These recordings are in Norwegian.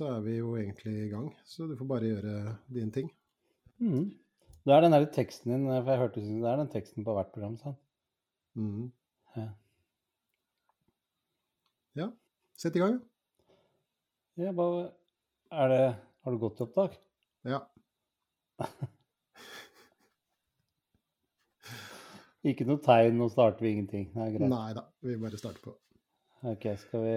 Så er vi jo egentlig i gang. Så du får bare gjøre dine ting. Mm. Det er den der teksten din, for jeg hørte det er den teksten på hvert program, sant? Mhm. Ja. Ja, sett i gang. ja, bare er det Har du gått til opptak? Ja. Ikke noe tegn, nå starter vi ingenting. Nei da, vi bare starter på. Ok, skal vi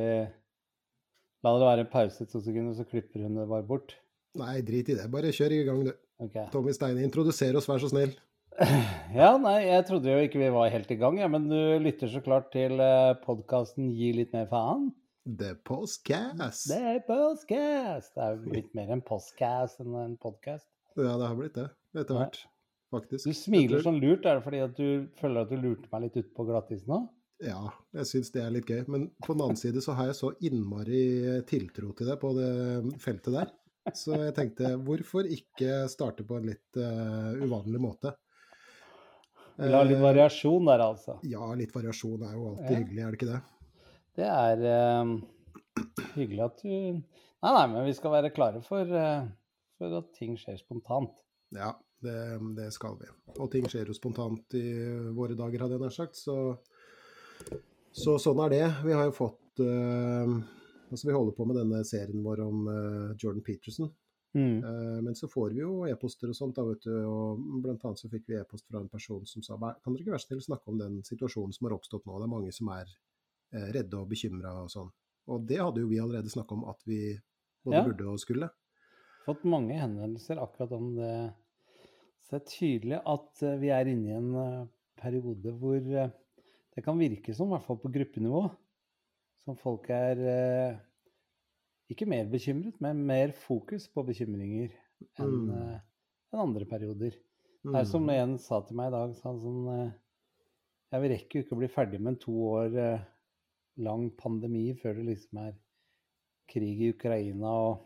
La det være en pause to sekunder, så klipper hun det bare bort? Nei, drit i det. Bare kjør i gang, du. Okay. Tommy Steine, introduser oss, vær så snill. Ja, nei, jeg trodde jo ikke vi var helt i gang, ja, men du lytter så klart til podkasten Gi litt mer faen. The Postcast. Er postcast! Det er jo blitt mer en postcast enn en podkast. Ja, det har blitt det. Etter hvert, faktisk. Du smiler sånn lurt, er det fordi at du føler at du lurte meg litt ut på glattisen nå? Ja, jeg syns det er litt gøy. Men på den annen side så har jeg så innmari tiltro til det på det feltet der. Så jeg tenkte, hvorfor ikke starte på en litt uh, uvanlig måte? Vil ha litt Eh, variasjon der, altså. Ja, litt variasjon er jo alltid Ja. hyggelig, er det ikke det? Det er uh, hyggelig at du Nei, nei, men vi skal være klare for, uh, for at ting skjer spontant. Ja, det, det skal vi. Og ting skjer jo spontant i våre dager, hadde jeg nær sagt. Så, så sånn er det. Vi har jo fått uh, Altså, vi holder på med denne serien vår om uh, Jordan Peterson. Mm. Uh, men så får vi jo e-poster og sånt, da, vet du. Og blant annet så fikk vi e-post fra en person som sa kan dere ikke være snill snakke om den situasjonen som har oppstått nå? Det er mange som er redde og bekymra og sånn. Og det hadde jo vi allerede snakka om at vi både Ja. burde og skulle. Fått mange henvendelser akkurat om det. Så det er tydelig at vi er inne i en periode hvor det kan virke som, i hvert fall på gruppenivå, som folk er eh, ikke mer bekymret, men mer fokus på bekymringer enn Mm. eh, en andre perioder. Det er som Mm. en sa til meg i dag, sa han sånn eh, Jeg rekker jo ikke å bli ferdig med en to år eh, lang pandemi før det liksom er krig i Ukraina og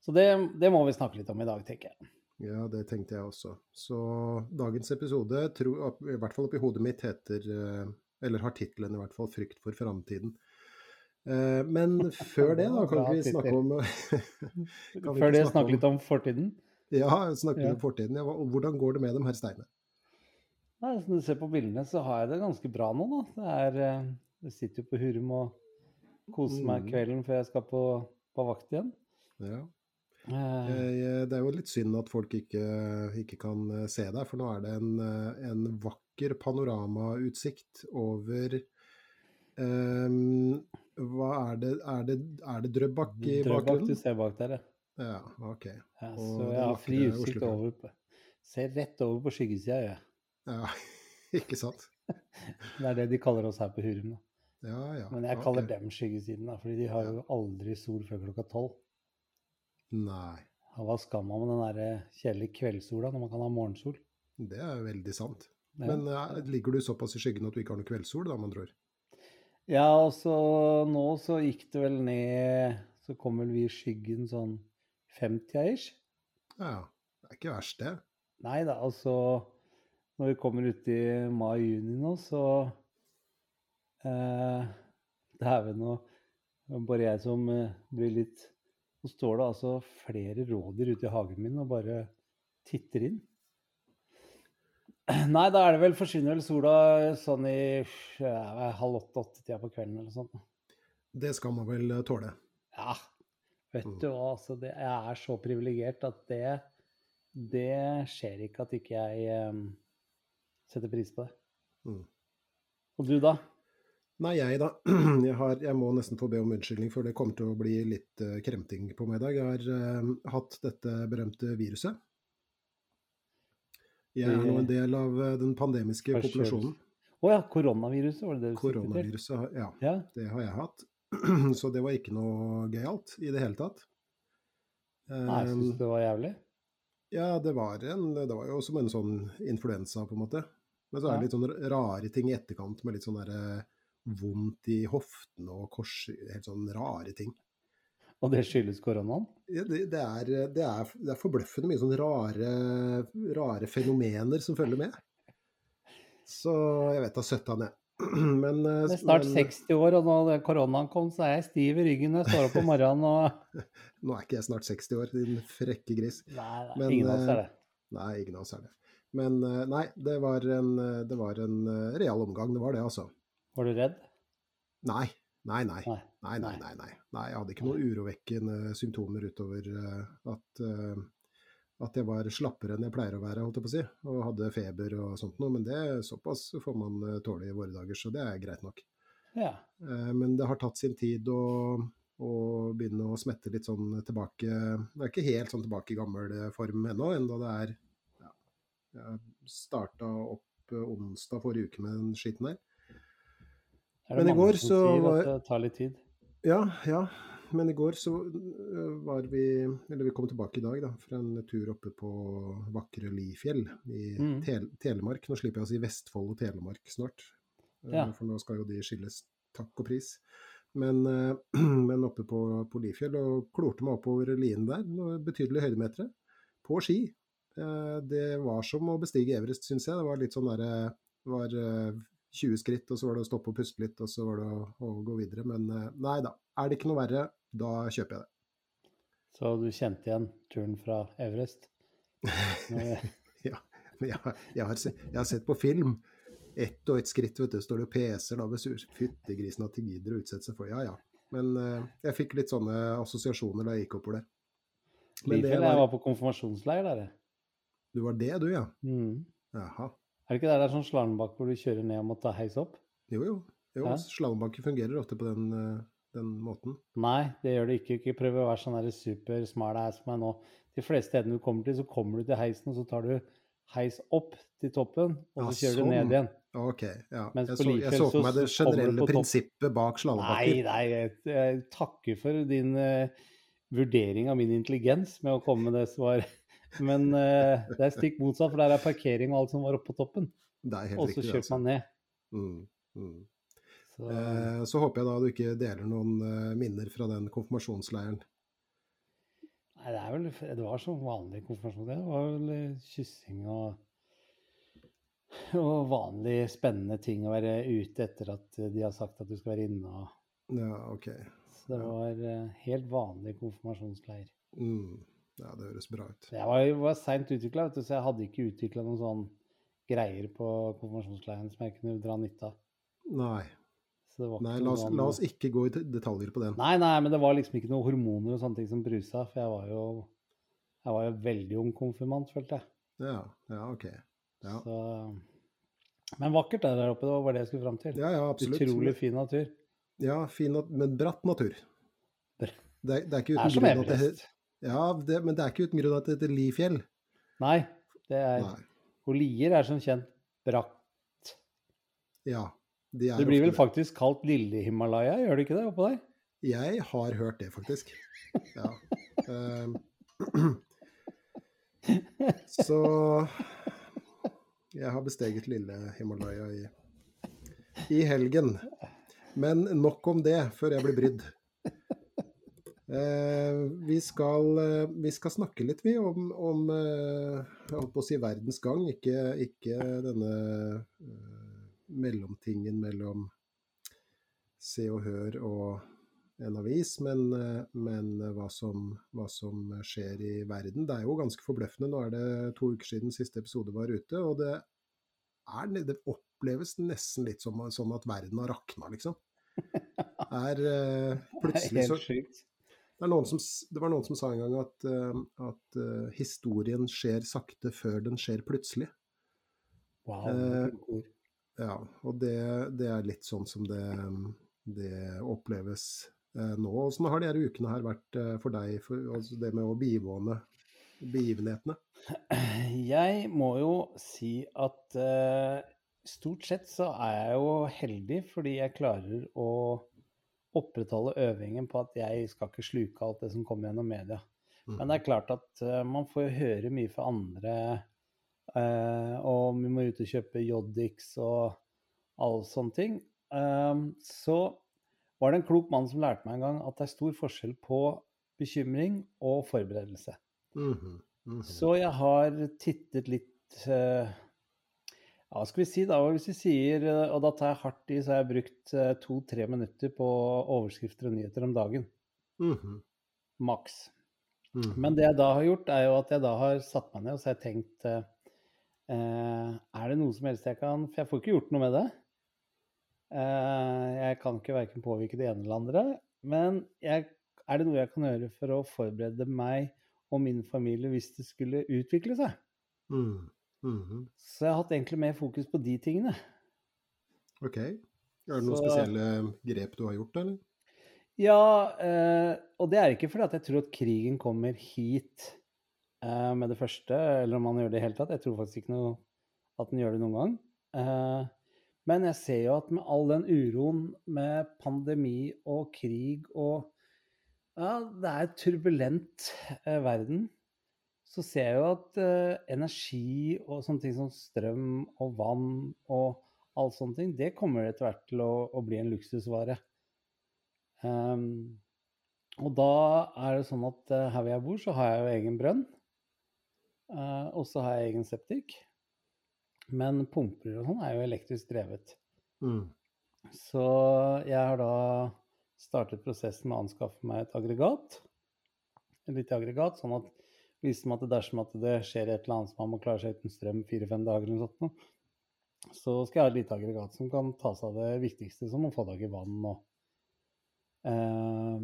Så det, det må vi snakke litt om i dag, tenker jeg. Ja, det tenkte jeg også. Så dagens episode, tro, i hvert fall oppi hodet mitt, heter eh, Eller har tittelen i hvert fall 'Frykt for framtiden'. Eh, Men før det, da, kan vi snakke om Kan vi Før det snakke litt om fortiden. Ja, snakke Ja. om fortiden. Ja, hvordan går det med dem, herr Steine? Nei, Som du ser på bildene, så har jeg det ganske bra nå, da. Det er, eh, jeg sitter jo på Hurum og koser meg Mm. kvelden før jeg skal på, på vakt igjen. Ja. Eh, Jeg, det er jo litt synd at folk ikke, ikke kan eh, se deg, for nå er det en, eh, en vakker panoramautsikt over um, Hva er det Er det, er det Drøbak i Drøbak du ser bak der, ja. Ja, OK. Ja, så jeg har fri utsikt over på Ser rett over på skyggesida, jeg. Ja, ikke sant? Det er det de kaller oss her på Hurum. da. Ja, ja. Men jeg kaller kaller dem skyggesiden, da, fordi de har jo aldri sol før klokka tolv. Nei, Ja, Hva skal man med den der kjedelige kveldssola når man kan ha morgensol? det er veldig sant. Ja. Men uh, ligger du såpass i skyggen at du ikke har noe kveldssol, da, med andre ord? Ja, og så nå så gikk det vel ned Så kom vel vi i skyggen sånn 50-ish. Ja, det er ikke verst, det. Nei da, altså Når vi kommer ut i mai-juni nå, så eh, Det er det er bare jeg som eh, blir litt Nå står det altså flere rådyr ute i hagen min og bare titter inn. Nei, da er det vel forsvinner vel sola sånn i ja, halv åtte-åtte-tida på kvelden eller sånt. Det skal man vel eh, tåle. Ja, vet Mm. du hva, altså det, jeg er så privilegert at det, det skjer ikke at ikke jeg um, setter pris på det. Mm. Og du da? Nei, jeg da. Jeg, har, jeg må nesten få be om unnskyldning, for det kommer til å bli litt eh, kremting på meg i dag. Jeg har uh, hatt dette berømte viruset. Jeg er nå en del av eh, den pandemiske Hva populasjonen. Å ja, koronaviruset, var det det du? Koronaviruset, ja, Ja. det har jeg hatt. Så det var ikke noe gøyalt i det hele tatt. Nei, jeg syns det var jævlig? Ja, det var, en, det var jo som en sånn influensa, på en måte. Men så er det litt sånn rare ting i etterkant, med litt sånn derre vondt i hoftene og kors Helt sånn rare ting. Og det skyldes koronaen? Ja, det, det, er, det, er, det er forbløffende mye sånn rare, rare fenomener som følger med. Så jeg vet da søtta ned. Men eh, Jeg er snart men- 60 år, og når koronaen kom, så er jeg stiv i ryggen når jeg står opp om morgenen og Nå er ikke jeg snart 60 år, din frekke gris. Nei, nei Men, ingen av oss er det. Nei, ingen av oss er det. Men eh, nei, det var en, eh, det var en eh, real omgang, det var det, altså. Var du redd? Nei, nei, nei. Nei. Nei, nei, nei. nei. nei jeg hadde ikke noen urovekkende symptomer utover eh, at, eh, at jeg var slappere enn jeg pleier å være, holdt jeg på å si. Og hadde feber og sånt noe. Men det såpass får man eh, tåle i våre dager, så det er greit nok. Ja. Men det har tatt sin tid å, å begynne å smette litt sånn tilbake Det er ikke helt sånn tilbake i gammel form ennå, enda det er ja, Jeg starta opp onsdag forrige uke med den skitten der. Er Men i går så var- det tar litt tid? Ja, ja. Men i går så øh, var vi Eller vi kom tilbake i dag, da, fra en tur oppe på vakre Lifjell i Mm. Tel Telemark. Nå slipper jeg å si Vestfold og Telemark snart, øh, Ja. for nå skal jo de skilles, takk og pris. Men, øh, men oppe på, på Lifjell og klorte meg oppover lien der, betydelige høydemetere, på ski. Eh, Det var som å bestige Everest, syns jeg. Det var litt sånn derre var øh, 20 skritt, og så var det å stoppe og puste litt, og så var det å, å gå videre. Men eh, nei da. Er det ikke noe verre, da kjøper jeg det. Så du kjente igjen turen fra Everest? ja. Men jeg, jeg, har, jeg har sett på film. Ett og ett skritt, vet du, står det og peser da ved sur- fyttegrisen at de gidder å utsette seg for. Ja ja. Men uh, jeg fikk litt sånne assosiasjoner da jeg gikk oppover der. Men det var... jeg var på konfirmasjonsleir der. jeg. du var det, du, ja? Mm. Jaha. Er det ikke der det er sånn slalåmbakke hvor du kjører ned og må ta heis opp? Jo jo. jo Ja. Slalåmbakker fungerer ofte på den, eh, den måten. Nei, det gjør det ikke. Ikke prøv å være sånn super smart ass som meg nå. De fleste stedene du kommer til, så kommer du til heisen, og så tar du heis opp til toppen, og så Ja, kjører du sånn. ned igjen. Ok, ja. Mens Jeg så, jeg så for meg det du generelle prinsippet bak Nei, slalåmbakker. nei, jeg, jeg takker for din uh, vurdering av min intelligens med å komme med det svaret. Men uh, det er stikk motsatt, for der er parkering og alt som var oppe på toppen. Det er helt Og så riktig. kjørte man ned. Mm, mm. Så, Eh, Så håper jeg da du ikke deler noen eh, minner fra den konfirmasjonsleiren. nei, det er vel Det var som vanlig konfirmasjon. Det var vel eh, kyssing og og vanlig spennende ting å være ute etter at de har sagt at du skal være inne. og Ja, ok. Så det var eh, helt vanlig konfirmasjonsleir. Mm. Ja, det høres bra ut. Jeg var, var seint utvikla, så jeg hadde ikke utvikla noen sånn greier på konfirmasjonsleiren som jeg kunne dra nytte av. Nei, Så det var nei la, oss, la oss ikke gå i detaljer på den. Nei, nei, men det var liksom ikke noen hormoner og sånne ting som brusa, for jeg var jo jeg var jo veldig ung konfirmant, følte jeg. Ja, ja, ok. Ja, Så, men vakkert er det der oppe, det var bare det jeg skulle fram til. ja, ja absolutt. Utrolig fin natur. Ja, fin, men bratt natur. Det er, det er ikke uten grunn at det. Ja, det, men det er ikke uten grunn at det heter Lifjell. Nei, det er Nei. Og Lier er som kjent bratt. Ja, de er Det blir vel faktisk kalt Lille-Himalaya, gjør det ikke det oppå der? Jeg har hørt det, faktisk. Ja. Ehm, så jeg har besteget lille Himalaya i, i helgen. Men nok om det, før jeg blir brydd. Eh, vi, skal, eh, vi skal snakke litt, vi, om, om eh, jeg holdt på å si verdens gang, ikke, ikke denne eh, mellomtingen mellom Se og Hør og en avis, men, eh, men hva, som, hva som skjer i verden. Det er jo ganske forbløffende. Nå er det to uker siden siste episode var ute, og det, er, det oppleves nesten litt som, som at verden har rakna, liksom. Er, eh, plutselig så helt sjukt. Det, er som, det var noen som sa en gang at, eh, at uh, historien skjer sakte før den skjer plutselig. Wow. Uh. Ja, og det, det er litt sånn som det, det oppleves uh, nå. Åssen har de her ukene her vært for deg, for, altså det med å bivåne begivenhetene? Jeg må jo si at stort sett så er jeg jo heldig fordi jeg klarer å opprettholde øvingen på at jeg skal ikke sluke alt det som kommer gjennom media. Men det er klart at uh, man får høre mye fra andre, uh, og vi må ut og kjøpe Jodix og alle sånne ting. Uh, så var det en klok mann som lærte meg en gang at det er stor forskjell på bekymring og forberedelse. Mm -hmm. Mm -hmm. Så jeg har tittet litt uh, Ja, skal vi si da, hvis vi sier Og da tar jeg hardt i, så har jeg brukt to-tre minutter på overskrifter og nyheter om dagen. Mm -hmm. Maks. Mhm. Men det jeg da har gjort, er jo at jeg da har satt meg ned og så har jeg tenkt eh, Er det noe som helst jeg kan For jeg får ikke gjort noe med det. Eh, jeg kan ikke verken påvirke det ene eller andre. Men jeg, er det noe jeg kan gjøre for å forberede meg og min familie hvis det skulle utvikle seg? Mm. Mhm. Så jeg har hatt egentlig mer fokus på de tingene. OK. Er det noen Så- spesielle grep du har gjort, eller? Ja, eh, og det er ikke fordi at jeg tror at krigen kommer hit eh, med det første, eller om han gjør det i hele tatt. Jeg tror faktisk ikke noe at den gjør det noen gang. Eh, men jeg ser jo at med all den uroen med pandemi og krig og Ja, det er turbulent eh, verden. Så ser jeg jo at uh, energi og sånne ting som strøm og vann og alle sånne ting, det kommer etter hvert til å, å bli en luksusvare. Um, og da er det sånn at uh, her hvor jeg bor, så har jeg jo egen brønn. Uh, og så har jeg egen septik. Men pumper og sånn er jo elektrisk drevet. Mm. Så jeg har da startet prosessen med å anskaffe meg et aggregat. Et lite aggregat, sånn at liksom at dersom at det skjer et eller annet som man må klare seg uten strøm fire-fem dager eller noe sånt, så skal jeg ha et lite aggregat som kan ta seg av det viktigste, som å få tak i vann og Eh,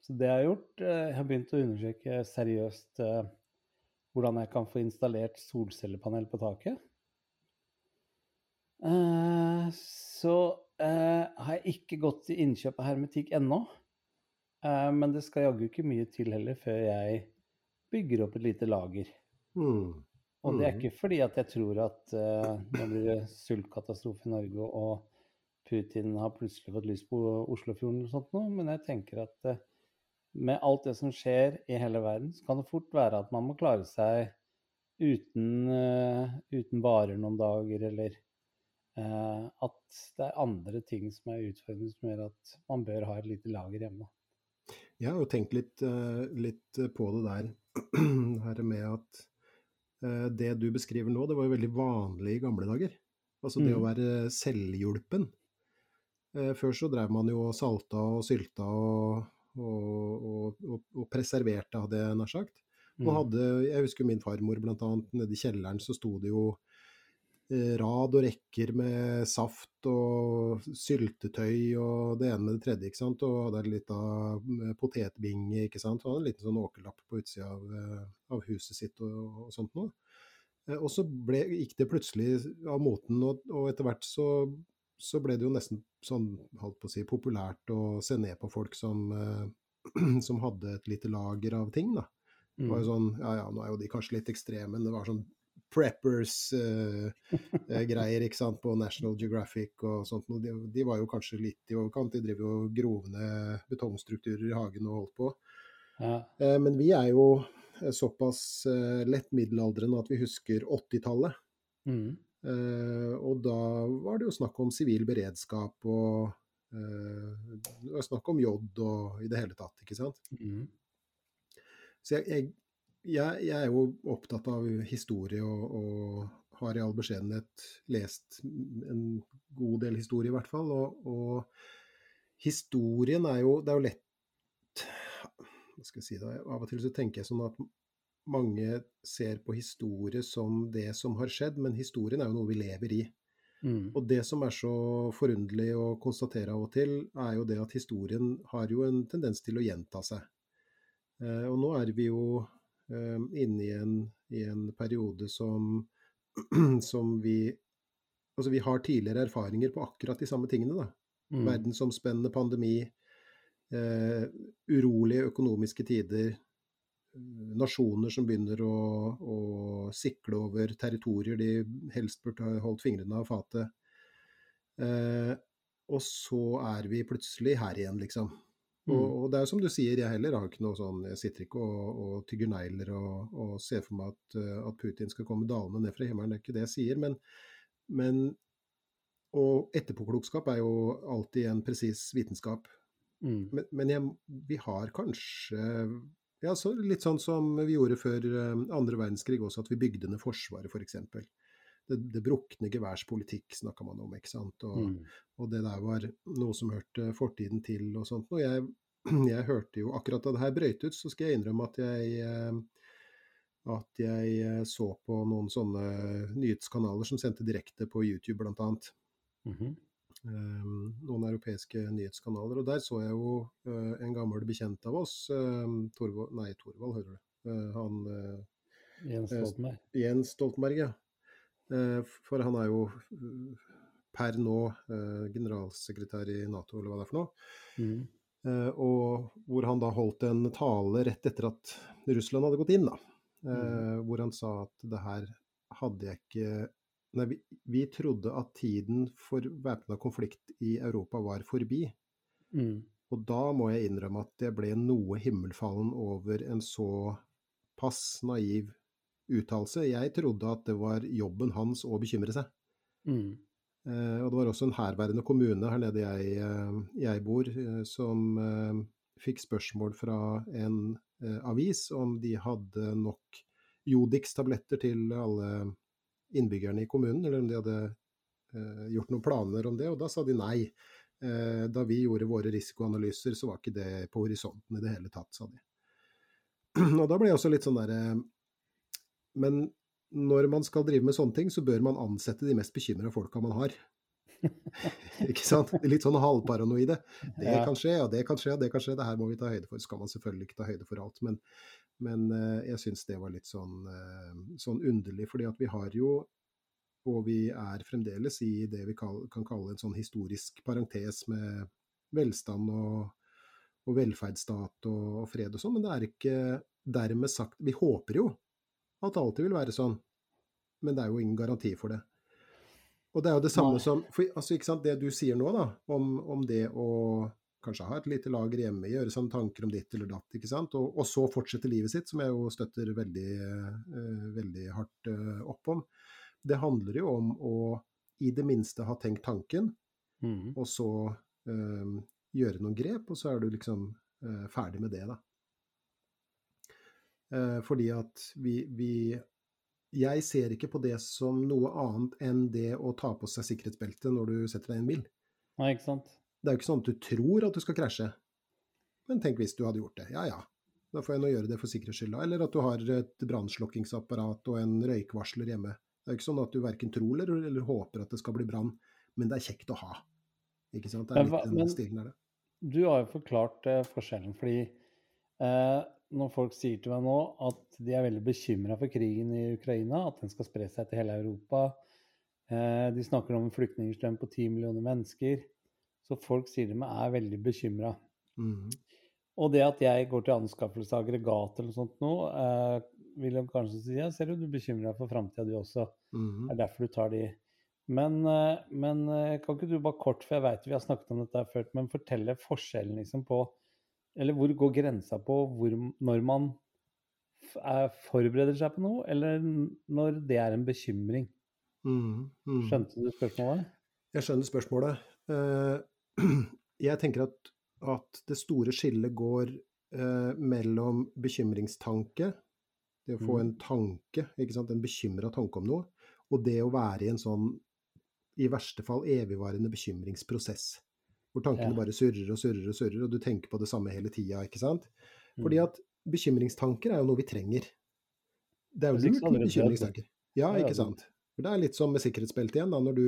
Så det jeg har gjort eh, Jeg har begynt å undersøke seriøst eh, hvordan jeg kan få installert solcellepanel på taket. Så har jeg ikke gått til innkjøp av hermetikk ennå. Men det skal jaggu ikke mye til heller før jeg bygger opp et lite lager. Mm. Og det er Mhm. ikke fordi at jeg tror at uh, nå blir det sultkatastrofe i Norge og Putin har plutselig fått lyst på Oslofjorden eller sånt noe, men jeg tenker at uh, med alt det som skjer i hele verden, så kan det fort være at man må klare seg uten, uh, uten varer noen dager, eller at det er andre ting som er utfordrende som gjør at man bør ha et lite lager hjemme. Jeg har jo tenkt litt, eh, litt på det der her med at eh, det du beskriver nå, det var jo veldig vanlig i gamle dager. Altså det å Mm. være selvhjulpen. Eh, Før så drev man jo og salta og sylta og, og, og, og, og preserverte, hadde jeg nær sagt. Man Mm. hadde, jeg husker min farmor annet, nede i kjelleren så sto det jo eh, rad og rekker med saft og syltetøy og det ene med det tredje, ikke sant. Og hadde en av potetbinge, ikke sant. Og hadde en liten sånn åkerlapp på utsida av, eh, av huset sitt og, og sånt noe. Eh, Og så ble, gikk det plutselig av moten, og, og etter hvert så, så ble det jo nesten sånn, holdt på å si, populært å se ned på folk som, eh, som hadde et lite lager av ting, da. Det var jo Mm. sånn, ja ja, nå er jo de kanskje litt ekstreme, men det var sånn preppers-greier, ikke sant, på National Geographic og sånt. De, de var jo kanskje litt i overkant, de driver jo og grov ned betongstrukturer i hagen og holdt på. Ja. Eh, men vi er jo eh, såpass eh, lett middelaldrende at vi husker 80-tallet. Mm. Eh, og da var det jo snakk om sivil beredskap og eh, det var snakk om jod og i det hele tatt, ikke sant. Mm. Så jeg, jeg, jeg, jeg er jo opptatt av historie og, og har i all beskjedenhet lest en god del historie, i hvert fall. Og, og historien er jo Det er jo lett Hva skal jeg si da? Av og til så tenker jeg sånn at mange ser på historie som det som har skjedd, men historien er jo noe vi lever i. Mm. Og det som er så forunderlig å konstatere av og til, er jo det at historien har jo en tendens til å gjenta seg. Eh, og nå er vi jo inne i en, i en periode som, som vi Altså vi har tidligere erfaringer på akkurat de samme tingene, da. Mm. Verdensomspennende pandemi, eh, urolige økonomiske tider, nasjoner som begynner å, å, sikle over territorier de helst burde ha holdt fingrene av fatet. Eh, og så er vi plutselig her igjen, liksom. Og, mm. og, det er jo som du sier, jeg heller har ikke noe sånn Jeg sitter ikke og, og tygger negler og, og, ser for meg at, at, Putin skal komme dalende ned fra himmelen, det er ikke det jeg sier. Men, men Og etterpåklokskap er jo alltid en presis vitenskap. Mm. Men, men jeg, vi har kanskje ja, så litt sånn som vi gjorde før eh, andre verdenskrig også, at vi bygde ned Forsvaret f.eks. For det, det brukne geværs politikk snakka man om, ikke sant. Og, mm. og, det der var noe som hørte fortiden til og sånt. Og jeg, jeg hørte jo akkurat da det her brøyt ut, så skal jeg innrømme at jeg eh, at jeg eh, så på noen sånne nyhetskanaler som sendte direkte på YouTube, bl.a. Mm -hmm. Um, noen europeiske nyhetskanaler. Og der så jeg jo uh, en gammel bekjent av oss, um, Torvald, nei, Torvald, hører du. Uh, han Jens Stoltenberg. Jens Stoltenberg, ja. For han er jo per nå generalsekretær i Nato, eller hva det er for noe. Mm. og hvor han da holdt en tale rett etter at Russland hadde gått inn, da. Mm. Hvor han sa at det her hadde jeg ikke Nei, vi, vi, trodde at tiden for væpna konflikt i Europa var forbi. Mm. Og da må jeg innrømme at det ble noe himmelfallen over en så pass naiv uttalelse. Jeg trodde at det var jobben hans å bekymre seg. Mm. Eh, og det var også en herværende kommune her nede jeg, eh, jeg bor, eh, som eh, fikk spørsmål fra en eh, avis om de hadde nok Jodix-tabletter til alle innbyggerne i kommunen, eller om de hadde eh, gjort noen planer om det, og da sa de nei. Eh, da vi gjorde våre risikoanalyser, så var ikke det på horisonten i det hele tatt, sa de. Og da ble jeg også litt sånn derre Men når man skal drive med sånne ting, så bør man ansette de mest bekymra folka man har. ikke sant? Litt sånn halvparanoide. Det kan skje, og det kan skje, og det kan skje. Det her må vi ta høyde for. Skal man selvfølgelig ikke ta høyde for alt. Men, men uh, jeg syns det var litt sånn, uh, sånn, underlig, fordi at vi har jo, og vi er fremdeles i det vi kan kalle en sånn historisk parentes med velstand og, og velferdsstat og, og, fred og sånn, men det er ikke dermed sagt Vi håper jo at det alltid vil være sånn, men det er jo ingen garanti for det. Og det er jo det samme Nei. som for, altså, Det du sier nå, da, om, om det å kanskje ha et lite lager hjemme, gjøre sånne tanker om ditt eller datt, ikke sant? Og, og så fortsette livet sitt, som jeg jo støtter veldig, uh, veldig hardt uh, opp om. Det handler jo om å i det minste ha tenkt tanken, mm. og så uh, gjøre noen grep, og så er du liksom ferdig med det, da. Fordi at vi, vi jeg ser ikke på det som noe annet enn det å ta på seg sikkerhetsbelte når du setter deg i en bil. Nei, ikke sant? Det er jo ikke sånn at du tror at du skal krasje. Men tenk hvis du hadde gjort det. Ja ja, da får jeg nå gjøre det for sikkerhets skyld. Eller at du har et brannslokkingsapparat og en røykvarsler hjemme. Det er jo ikke sånn at du verken tror eller, eller, håper at det skal bli brann, men det er kjekt å ha. Ikke sant? Det er litt den stilen der. Du har jo forklart eh, forskjellen, fordi uh, når folk sier til meg nå at de er veldig bekymra for krigen i Ukraina, at den skal spre seg til hele Europa. Eh, de snakker om en flyktningstrøm på ti millioner mennesker. Så folk sier de er veldig bekymra. Mm. Og det at jeg går til anskaffelse av aggregat eller noe sånt nå, eh, vil de kanskje si ja, ser du, du er bekymra for framtida du også. Mm. Det er derfor du tar de. Men, eh, men, kan ikke du bare kort, for jeg veit vi har snakket om dette før, men fortelle forskjellen liksom på eller hvor går grensa på hvor, når man er, forbereder seg på noe, eller når det er en bekymring? Mm, mm. Skjønte du spørsmålet? Jeg skjønner spørsmålet. Uh, jeg tenker at, at, det store skillet går uh, mellom bekymringstanke, det å få mm. en tanke, en bekymra tanke om noe, og det å være i en sånn, i verste fall, evigvarende bekymringsprosess. Hvor tankene bare surrer og surrer og surrer, og du tenker på det samme hele tida, ikke sant. Fordi mm. at bekymringstanker er jo noe vi trenger. Det er jo lurt med bekymringstanker. Ja, ikke sant. For det er litt som med sikkerhetsbeltet igjen, da. Når du,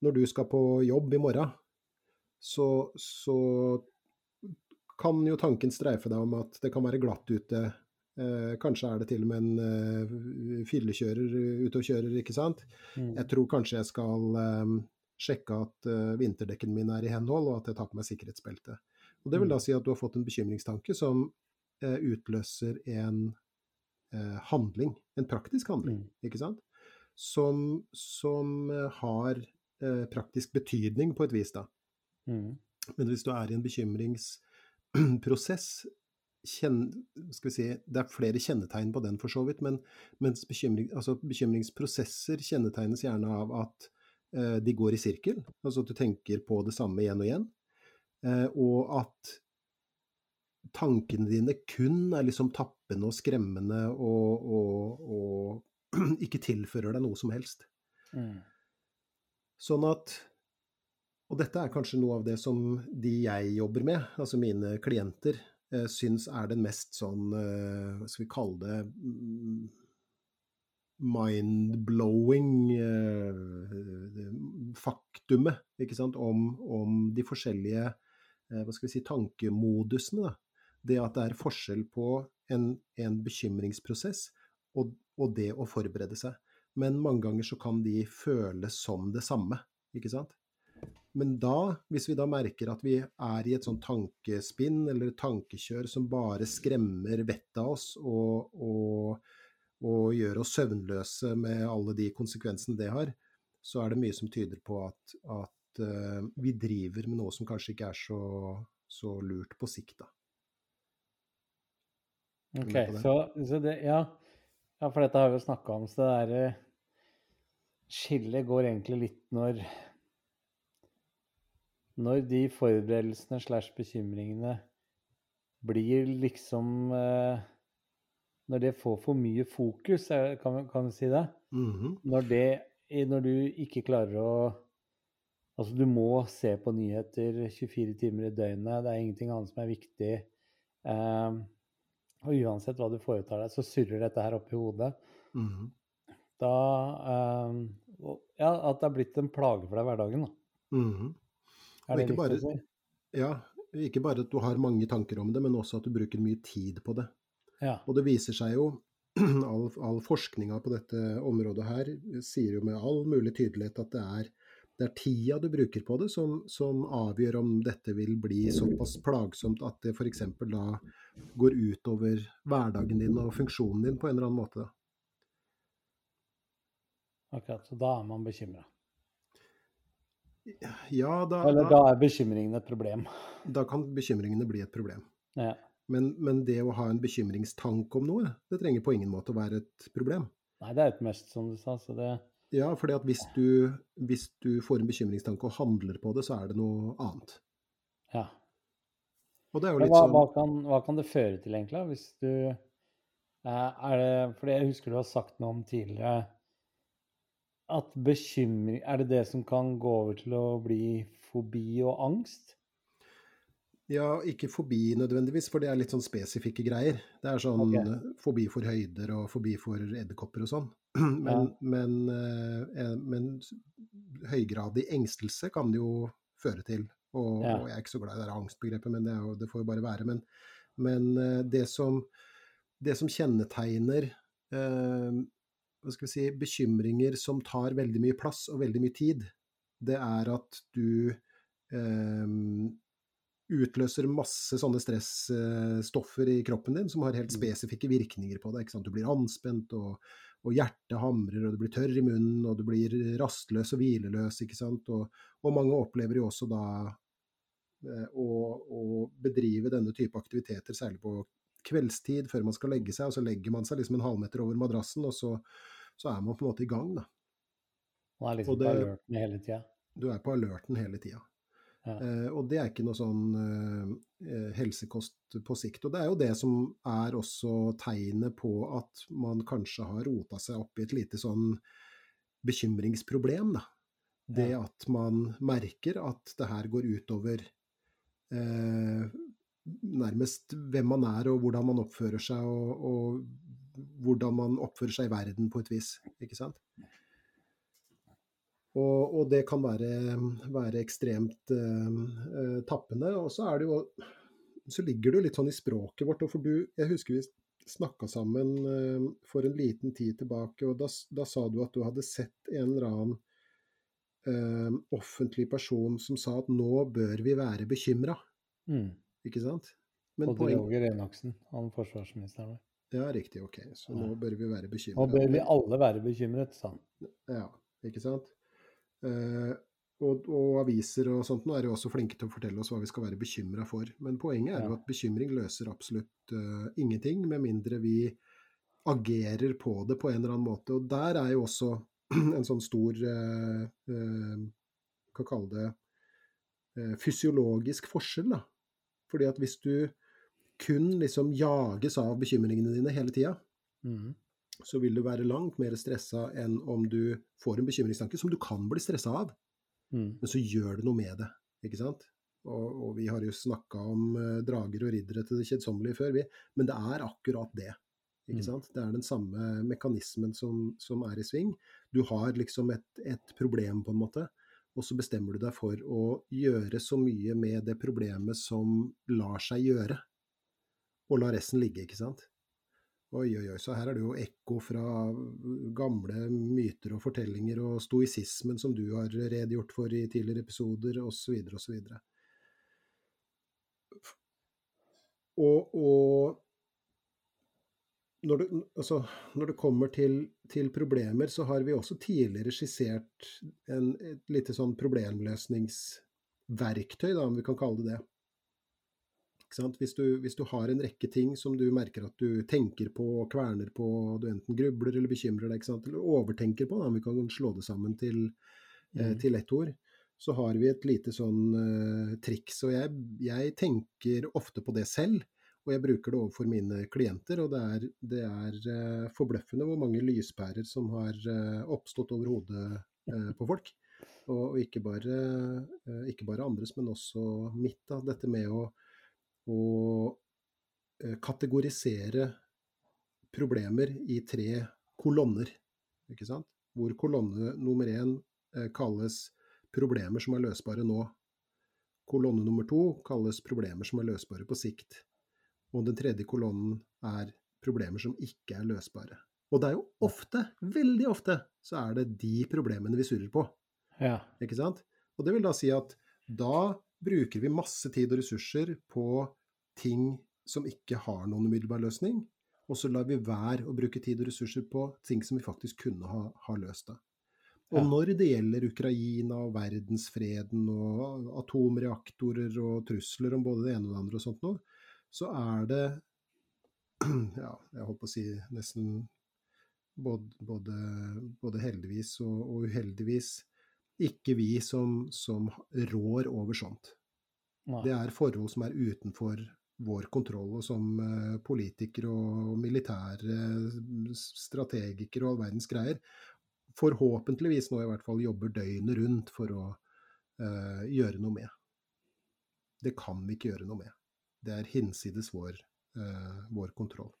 når du, skal på jobb i morgen, så, så kan jo tanken streife deg om at det kan være glatt ute. Eh, kanskje er det til og med en eh, fyllekjører ute og kjører, ikke sant. Mm. Jeg tror kanskje jeg skal eh, sjekke at uh, vinterdekkene mine er i henhold, og at jeg tar på meg sikkerhetsbelte. Og Det vil da mm. si at du har fått en bekymringstanke som uh, utløser en uh, handling, en praktisk handling, Mm. ikke sant? Som, som har praktisk betydning på et vis, da. Mm. Men hvis du er i en bekymringsprosess, kjenn, skal vi si, det er flere kjennetegn på den for så vidt, men mens bekymring, altså bekymringsprosesser kjennetegnes gjerne av at de går i sirkel, altså at du tenker på det samme igjen og igjen, eh, og at tankene dine kun er liksom tappende og skremmende og, og, og ikke tilfører deg noe som helst. Mm. Sånn at Og dette er kanskje noe av det som de jeg jobber med, altså mine klienter, eh, syns er den mest sånn eh, Hva skal vi kalle det mm, Mind-blowing eh, faktumet, ikke sant, om, om de forskjellige eh, hva skal vi si, tankemodusene. Da. Det at det er forskjell på en, en bekymringsprosess og, og det å forberede seg. Men mange ganger så kan de føles som det samme, ikke sant. Men da, hvis vi da merker at vi er i et sånt tankespinn eller tankekjør som bare skremmer vettet av oss og, og, og gjøre oss søvnløse med alle de konsekvensene det har, så er det mye som tyder på at, at uh, vi driver med noe som kanskje ikke er så, så lurt på sikt, da. Ok, så, så det Ja, ja for dette har vi jo snakka om, så det derre skillet går egentlig litt når Når de forberedelsene slash bekymringene blir liksom eh, Når det får for mye fokus, kan, vi- kan vi si det? Mhm. Når det Når du ikke klarer å Altså, du må se på nyheter 24 timer i døgnet. Det er ingenting annet som er viktig. Ehm, og uansett hva du foretar deg, så surrer dette her oppi hodet. Mhm. Da ehm, Ja, at det er blitt en plage for deg i hverdagen, da. Mhm. Er det ikke riktig å bare- si? Ja, ikke bare at du har mange tanker om det, men også at du bruker mye tid på det. Ja. Og det viser seg jo, all, all forskninga på dette området her sier jo med all mulig tydelighet at det er, det er tida du bruker på det som, som avgjør om dette vil bli såpass plagsomt at det f.eks. da går utover hverdagen din og funksjonen din på en eller annen måte. Akkurat. Så da er man bekymra. Ja, da, Eller da er bekymringen et problem. da kan bekymringene bli et problem. Ja. Men, men det å ha en bekymringstanke om noe, det trenger på ingen måte å være et problem. Nei, det er et must, som du sa. Så det Ja, for at hvis du, hvis du får en bekymringstanke og handler på det, så er det noe annet. Ja. Og det er jo litt hva, sånn hva, kan, hva kan det føre til, egentlig? Hvis du eh, Er det For jeg husker du har sagt noe om tidligere at bekymring Er det det som kan gå over til å bli fobi og angst? Ja, ikke fobi nødvendigvis, for det er litt sånn spesifikke greier. Det er sånn Ok. eh, fobi for høyder og fobi for edderkopper og sånn. Men, men, eh, men høygradig engstelse kan det jo føre til. Og, Ja. og jeg er ikke så glad i det angstbegrepet, men det, jo, det får jo bare være. Men, men eh, det, som, det som kjennetegner eh, hva skal vi si, bekymringer som tar veldig mye plass og veldig mye tid, det er at du eh, utløser masse sånne stressstoffer i kroppen din som har helt Mm. spesifikke virkninger på deg. Ikke sant? Du blir anspent, og, og hjertet hamrer, og du blir tørr i munnen, og du blir rastløs og hvileløs. ikke sant? Og, og mange opplever jo også da eh, å, å bedrive denne type aktiviteter, særlig på kveldstid før man skal legge seg, og så legger man seg liksom en halvmeter over madrassen, og så, så er man på en måte i gang. da. Man er liksom det- på alerten hele tida. Du er på alerten hele tida. Ja. Eh, og det er ikke noe sånn eh, eh, helsekost på sikt. Og det er jo det som er også tegnet på at man kanskje har rota seg opp i et lite sånn bekymringsproblem, da. Det Ja. at man merker at det her går utover eh, nærmest hvem man er og hvordan man oppfører seg, og, og hvordan man oppfører seg i verden på et vis, ikke sant. Og, og det kan være, være ekstremt eh, eh, tappende. Og så er det jo Så ligger det jo litt sånn i språket vårt. Og for du, jeg husker vi snakka sammen eh, for en liten tid tilbake, og da, da sa du at du hadde sett en eller annen eh, offentlig person som sa at nå bør vi være bekymra. Mm. Ikke sant? Men og Roger Enoksen, han forsvarsministeren vår. Ja, riktig. Ok. Så nå bør vi være bekymret. Nå bør vi alle være bekymret, sa han. Ja, ikke sant. Uh, og, og, aviser og sånt nå er jo også flinke til å fortelle oss hva vi skal være bekymra for. Men poenget er jo at bekymring løser absolutt uh, ingenting, med mindre vi agerer på det på en eller annen måte. Og der er jo også en sånn stor uh, uh, Hva kalle det Fysiologisk forskjell, da. Fordi at hvis du kun liksom jages av bekymringene dine hele tida, mm. Så vil du være langt mer stressa enn om du får en bekymringstanke som du kan bli stressa av. Mm. Men så gjør du noe med det, ikke sant. Og, og vi har jo snakka om uh, drager og riddere til det kjedsommelige før, vi. Men det er akkurat det. Ikke mm. sant? Det er den samme mekanismen som, som er i sving. Du har liksom et, et, problem, på en måte, og så bestemmer du deg for å gjøre så mye med det problemet som lar seg gjøre og la resten ligge, ikke sant. Oi, oi, oi. Så her er det jo ekko fra gamle myter og fortellinger og stoisismen som du har redegjort for i tidligere episoder, osv., osv. Og, og når det, altså, når det, kommer til, til, problemer, så har vi også tidligere skissert en, et lite sånn problemløsningsverktøy, da, om vi kan kalle det det. Hvis du, hvis, du, har en rekke ting som du merker at du tenker på og kverner på, du enten grubler eller bekymrer deg, eller overtenker på, da, vi kan slå det sammen til, eh, mm. til ett ord, så har vi et lite sånn eh, triks. Og jeg, jeg, tenker ofte på det selv, og jeg bruker det overfor mine klienter. Og det er, det er eh, forbløffende hvor mange lyspærer som har uh, oppstått over hodet på folk. Og, og ikke, bare, ikke, bare, andres, men også mitt. Da. Dette med å å eh, kategorisere problemer i tre kolonner, ikke sant? Hvor kolonne nummer én eh, kalles problemer som er løsbare nå. Kolonne nummer to kalles problemer som er løsbare på sikt. Og den tredje kolonnen er problemer som ikke er løsbare. Og det er jo ofte, veldig ofte, så er det de problemene vi surrer på. Ja. Ikke sant? Og det vil da si at da bruker vi masse tid og ressurser på ting som ikke har noen umiddelbar løsning, og så lar vi være å bruke tid og ressurser på ting som vi faktisk kunne ha, ha løst det. Og ja. når det gjelder Ukraina og verdensfreden og atomreaktorer og trusler om både det ene og det andre og sånt noe, så er det ja, jeg holdt på å si nesten både, både, både heldigvis og, og, uheldigvis ikke vi som, som rår over sånt. Nei. Det er forhold som er utenfor vår kontroll. Og som eh, politikere og militære strategikere og all verdens greier forhåpentligvis nå i hvert fall jobber døgnet rundt for å uh, gjøre noe med. Det kan vi ikke gjøre noe med. Det er hinsides vår, uh, vår kontroll.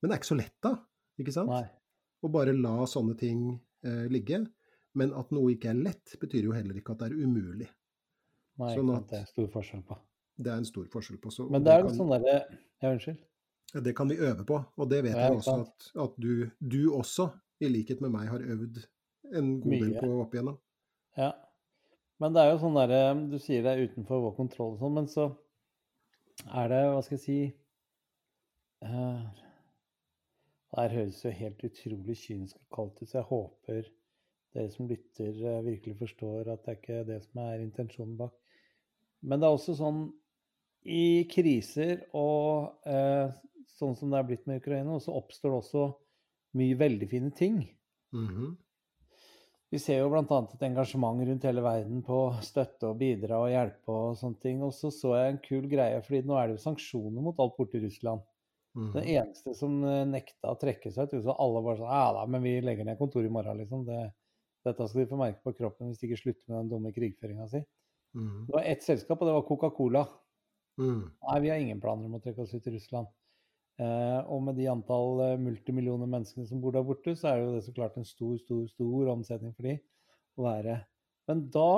Men det er ikke så lett, da. Ikke sant? Nei. Å bare la sånne ting uh, ligge. Men at noe ikke er lett, betyr jo heller ikke at det er umulig. Nei, sånn at, det er stor forskjell på. Det er en stor forskjell på. Så, Men det er jo sånn derre Ja, unnskyld. Det kan vi øve på, og det vet ja, jeg også at, at du, du, også, i likhet med meg, har øvd en god Mye. del på opp igjennom. Ja. Men det er jo sånn derre Du sier det er utenfor vår kontroll og sånn, men så er det, hva skal jeg si uh, Det her høres jo helt utrolig kynisk og kaldt ut, så jeg håper dere som lytter, uh, virkelig forstår at det er ikke det som er intensjonen bak. Men det er også sånn i kriser og eh, sånn som det er blitt med Ukraina, så oppstår det også mye veldig fine ting. Mm -hmm. Vi ser jo bl.a. et engasjement rundt hele verden på støtte og bidra og hjelpe og sånne ting. Og så så jeg en kul greie, fordi nå er det jo sanksjoner mot alt borti Russland. Mm. Den eneste som eh, nekta å trekke seg ut, så alle bare sånn Ja da, men vi legger ned kontoret i morgen, liksom. Det, dette skal de få merke på kroppen hvis de ikke slutter med den dumme krigføringa si. Mm. Det var ett selskap, og det var Coca-Cola. Mm. Nei, vi har ingen planer om å trekke oss ut i Russland. Eh, og med de antall eh, multimillioner menneskene som bor der borte, så er jo det så klart en stor, stor, stor omsetning for de å være. Men da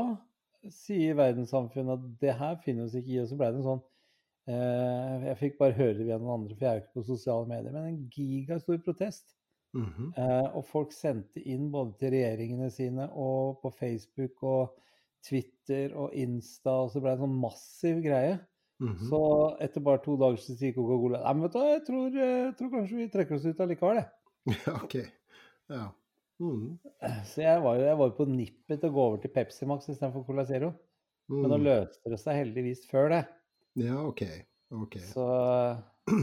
sier verdenssamfunnet at det her finner oss ikke i, og så ble det en sånn eh, Jeg fikk bare høre det via noen andre, for jeg er jo ikke på sosiale medier, men en gigastor protest. Mm -hmm. eh, og folk sendte inn både til regjeringene sine og på Facebook og Twitter og Insta, og så ble det en sånn massiv greie Mhm. Så etter bare to dager så sier Coca-Cola Nei, men vet du jeg tror, jeg tror kanskje vi trekker oss ut allikevel, jeg. Ja, ok. Ja. Mm. Så jeg var jeg var på nippet til å gå over til Pepsi Max istedenfor Cola Zero. Men nå Mm. løste det seg heldigvis før det. Ja, ok. okay. Så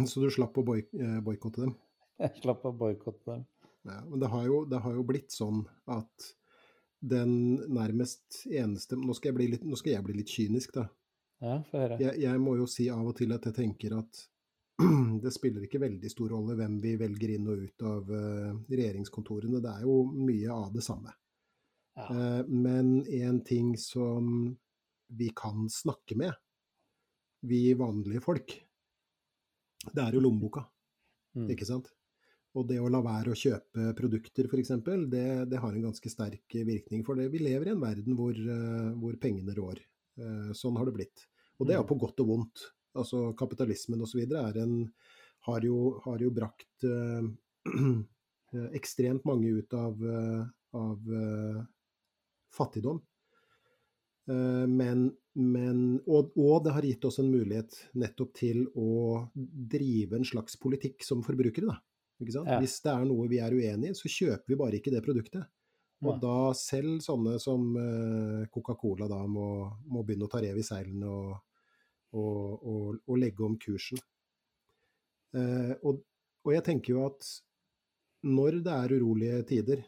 Så du slapp å boy eh, boikotte dem? jeg slapp å boikotte dem. Ja, men det har, jo, det har jo blitt sånn at den nærmest eneste Nå skal jeg bli litt, skal jeg bli litt kynisk, da. Ja, få høre. Jeg, jeg må jo si av og til at jeg tenker at det spiller ikke veldig stor rolle hvem vi velger inn og ut av eh, regjeringskontorene. Det er jo mye av det samme. Ja. Eh, men en ting som vi kan snakke med, vi vanlige folk, det er jo lommeboka. Mm. Ikke sant? Og det å la være å kjøpe produkter, f.eks., det, det har en ganske sterk virkning. For det. vi lever i en verden hvor, eh, hvor pengene rår. Sånn har det blitt. Og det er Mm. på godt og vondt. Altså Kapitalismen osv. Har, jo, har jo brakt eh, eh, ekstremt mange ut av, eh, av eh, fattigdom. Eh, Men, men og, og det har gitt oss en mulighet nettopp til å drive en slags politikk som forbrukere. Da. Ja. Hvis det er noe vi er uenig i, så kjøper vi bare ikke det produktet. Og da selv sånne som eh, Coca-Cola da må, må begynne å ta rev i seilene og, og, og, og legge om kursen. Eh, og, jeg tenker jo at når det er urolige tider,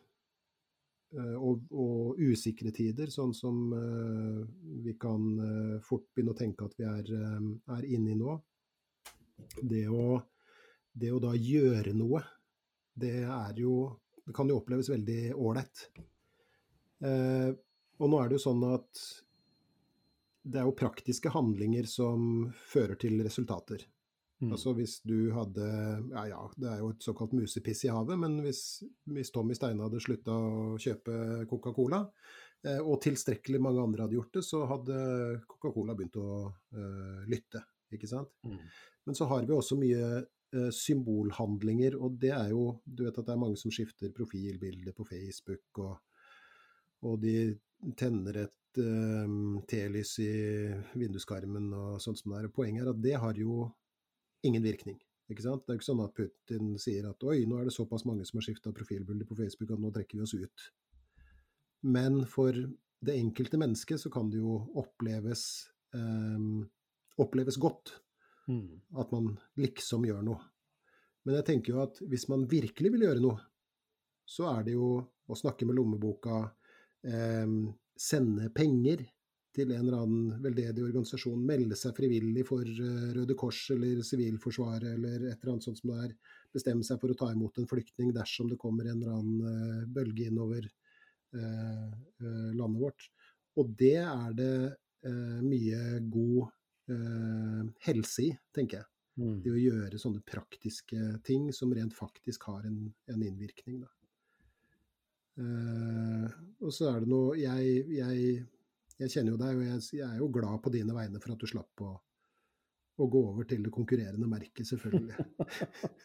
eh, og, og usikre tider, sånn som eh, vi kan eh, fort begynne å tenke at vi er, eh, er inne i nå. Det å, det å da gjøre noe, det er jo Det kan jo oppleves veldig ålreit. Eh, og nå er det jo sånn at det er jo praktiske handlinger som fører til resultater. Mm. Altså hvis du hadde Ja ja, det er jo et såkalt musepiss i havet, men hvis, hvis Tommy Steine hadde slutta å kjøpe Coca-Cola, eh, og tilstrekkelig mange andre hadde gjort det, så hadde Coca-Cola begynt å eh, lytte. Ikke sant? Mm. Men så har vi også mye symbolhandlinger, og det er jo Du vet at det er mange som skifter profilbilde på Facebook, og, og de tenner et eh, telys i vinduskarmen og sånt som det er. Poenget er at det har jo ingen virkning. Ikke sant? Det er jo ikke sånn at Putin sier at oi, nå er det såpass mange som har skifta profilbilde på Facebook at nå trekker vi oss ut. Men for det enkelte mennesket så kan det jo oppleves, eh, oppleves godt Mm. at man liksom gjør noe. Men jeg tenker jo at hvis man virkelig vil gjøre noe, så er det jo å snakke med lommeboka, eh, sende penger til en eller annen veldedig organisasjon, melde seg frivillig for eh, Røde Kors eller Sivilforsvaret eller et eller annet sånt som det er, bestemme seg for å ta imot en flyktning dersom det kommer en eller annen eh, bølge innover eh, landet vårt. Og det er det mye god eh, helse i, tenker jeg. Mm. Det å gjøre sånne praktiske ting som rent faktisk har en, en innvirkning. Da. Eh, og så er det noe jeg, jeg, jeg kjenner jo deg, og jeg, jeg er jo glad på dine vegne for at du slapp å, å gå over til det konkurrerende merket, selvfølgelig.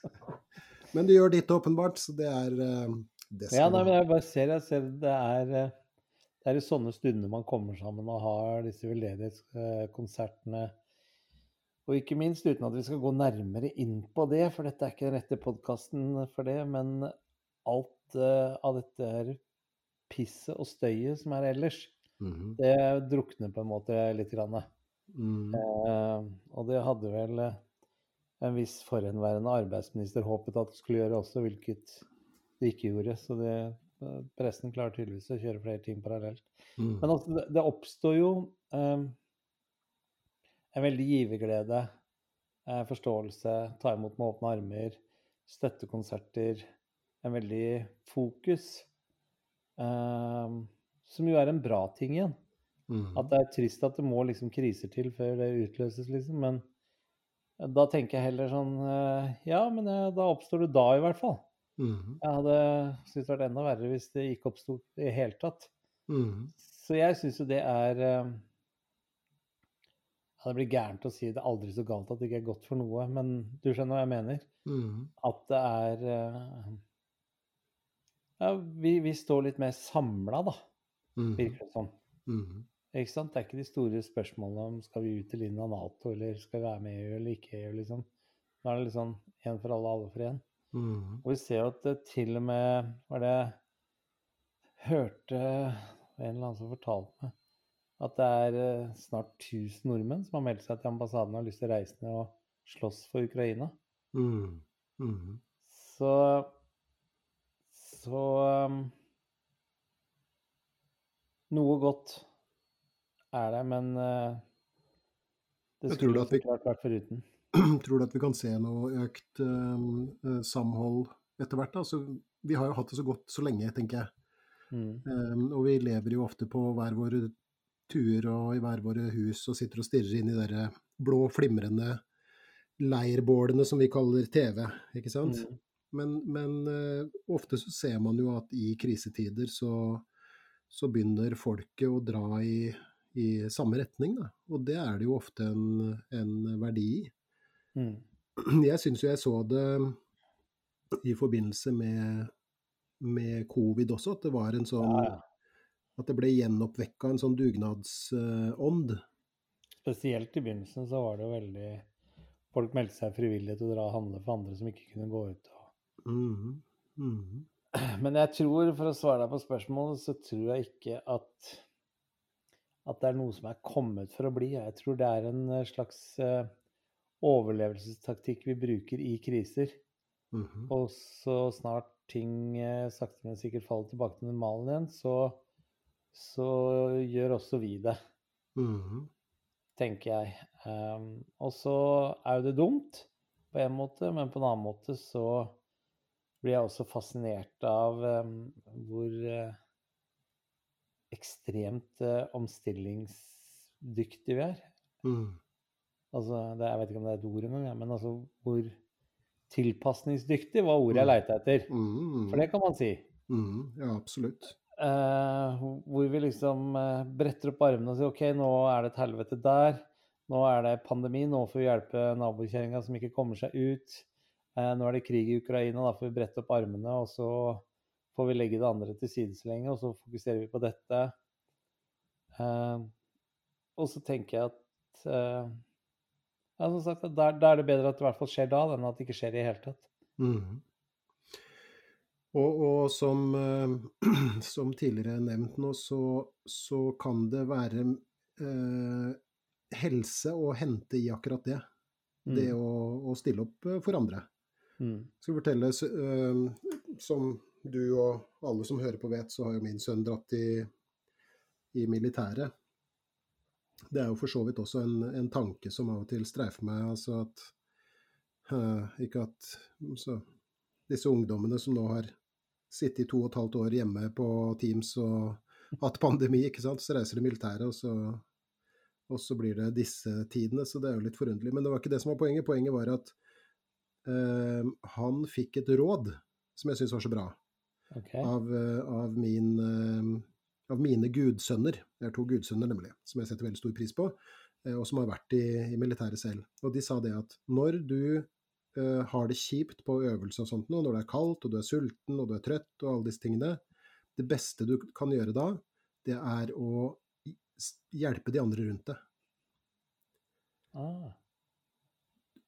Men du gjør ditt åpenbart, så det er eh, det Ja, skal nei, du men jeg bare ser, jeg ser det er eh, det er i sånne stunder man kommer sammen og har disse veldedighetskonsertene. Og ikke minst, uten at vi skal gå nærmere inn på det, for dette er ikke den rette podkasten for det, men alt uh, av dette her pisset og støyet som er ellers, Mhm. det drukner på en måte litt. Grann. Mm. Uh, og det hadde vel eh, en viss forhenværende arbeidsminister håpet at det skulle gjøre også, hvilket det ikke gjorde. Så det, pressen klarer tydeligvis å kjøre flere ting parallelt. Mm. Men altså, det, det oppstår jo eh, en veldig giverglede, eh, forståelse, ta imot med åpne armer, støttekonserter, en veldig fokus. eh, som jo er en bra ting igjen. Mm. At det er trist at det må liksom kriser til før det utløses, liksom. Men da tenker jeg heller sånn eh, Ja, men eh, da oppstår det da, i hvert fall. Mhm. Jeg hadde syntes det vært enda verre hvis det ikke oppsto i det hele tatt. Mm. Så jeg syns jo det er eh, ja, Det blir gærent å si det er aldri så galt at det ikke er godt for noe, men du skjønner hva jeg mener? Mm. At det er eh, Ja, vi, vi står litt mer samla, da, virker det som. Mhm. Ikke sant? Det er ikke de store spørsmålene om skal vi ut inn av Nato, eller skal vi være med i EU eller ikke i EU, liksom. Nå er det liksom én for alle, alle for én. Mm. Og vi ser at det til og med var det hørte en eller annen som fortalte meg at det er eh, snart 1000 nordmenn som har meldt seg til ambassaden og har lyst til å reise ned og slåss for Ukraina. Mm. Mm. Så Så um, Noe godt er det, men uh, det skulle klart vært foruten. Tror du at vi kan se noe økt eh, samhold etter hvert? Altså, vi har jo hatt det så godt så lenge, tenker jeg. Mm. Um, og vi lever jo ofte på hver våre tuer og i hver våre hus og sitter og stirrer inn i de blå, flimrende leirbålene som vi kaller TV, ikke sant? Mm. Men, men uh, ofte så ser man jo at i krisetider så, så begynner folket å dra i, i samme retning, da. Og det er det jo ofte en, en verdi i. Mm. Jeg syns jo jeg så det i forbindelse med, med covid også, at det var en sånn Ja, ja. At det ble gjenoppvekka en sånn dugnadsånd. Spesielt i begynnelsen så var det jo veldig Folk meldte seg frivillig til å dra og handle for andre som ikke kunne gå ut. Og... Mm. mhm. Men jeg tror, for å svare deg på spørsmålet, så tror jeg ikke at at det er noe som er kommet for å bli. Jeg tror det er en eh, slags eh, overlevelsestaktikk vi bruker i kriser. Mhm. Og så snart ting eh, sakte, men sikkert faller tilbake til normalen igjen, så, så gjør også vi det, Mhm. tenker jeg. Um, og så er jo det dumt på en måte, men på en annen måte så blir jeg også fascinert av um, hvor uh, ekstremt uh, omstillingsdyktige vi er. Mhm. Altså, det, jeg vet ikke om det er et ord engang, men altså hvor tilpasningsdyktig var ordet jeg Mm. leita etter. Mhm. For det kan man si. Mm, Ja, absolutt. Eh, hvor vi liksom eh, bretter opp armene og sier OK, nå er det et helvete der. Nå er det pandemi, nå får vi hjelpe nabokjerringa som ikke kommer seg ut. Eh, nå er det krig i Ukraina, da får vi brette opp armene, og så får vi legge det andre til side så lenge, og så fokuserer vi på dette. Eh, og så tenker jeg at eh, ja, som sagt, da, da er det bedre at det i hvert fall skjer da, enn at det ikke skjer i det hele tatt. Mm. Og, og som, eh, som tidligere nevnt nå, så, så kan det være eh, helse å hente i akkurat det. Det Mm. å, å stille opp eh, for andre. Mm. Skal fortelle, så, eh, som du og alle som hører på vet, så har jo min sønn dratt i, i militæret. Det er jo for så vidt også en, en tanke som av og til streifer meg. altså at uh, Ikke at så, disse ungdommene som nå har sittet i to og et halvt år hjemme på Teams og hatt pandemi, ikke sant, så reiser de militæret, og så, og så blir det disse tidene. Så det er jo litt forunderlig. Men det var ikke det som var poenget. Poenget var at uh, han fikk et råd som jeg syns var så bra okay. av, uh, av, min, av mine gudsønner. Jeg har to gudsønner, nemlig, som jeg setter veldig stor pris på, eh, og som har vært i, i militæret selv. Og de sa det at når du uh, har det kjipt på øvelse og sånt nå, når det er kaldt, og du er sulten, og du er trøtt, og alle disse tingene, det beste du kan gjøre da, det er å hjelpe de andre rundt deg. Ah.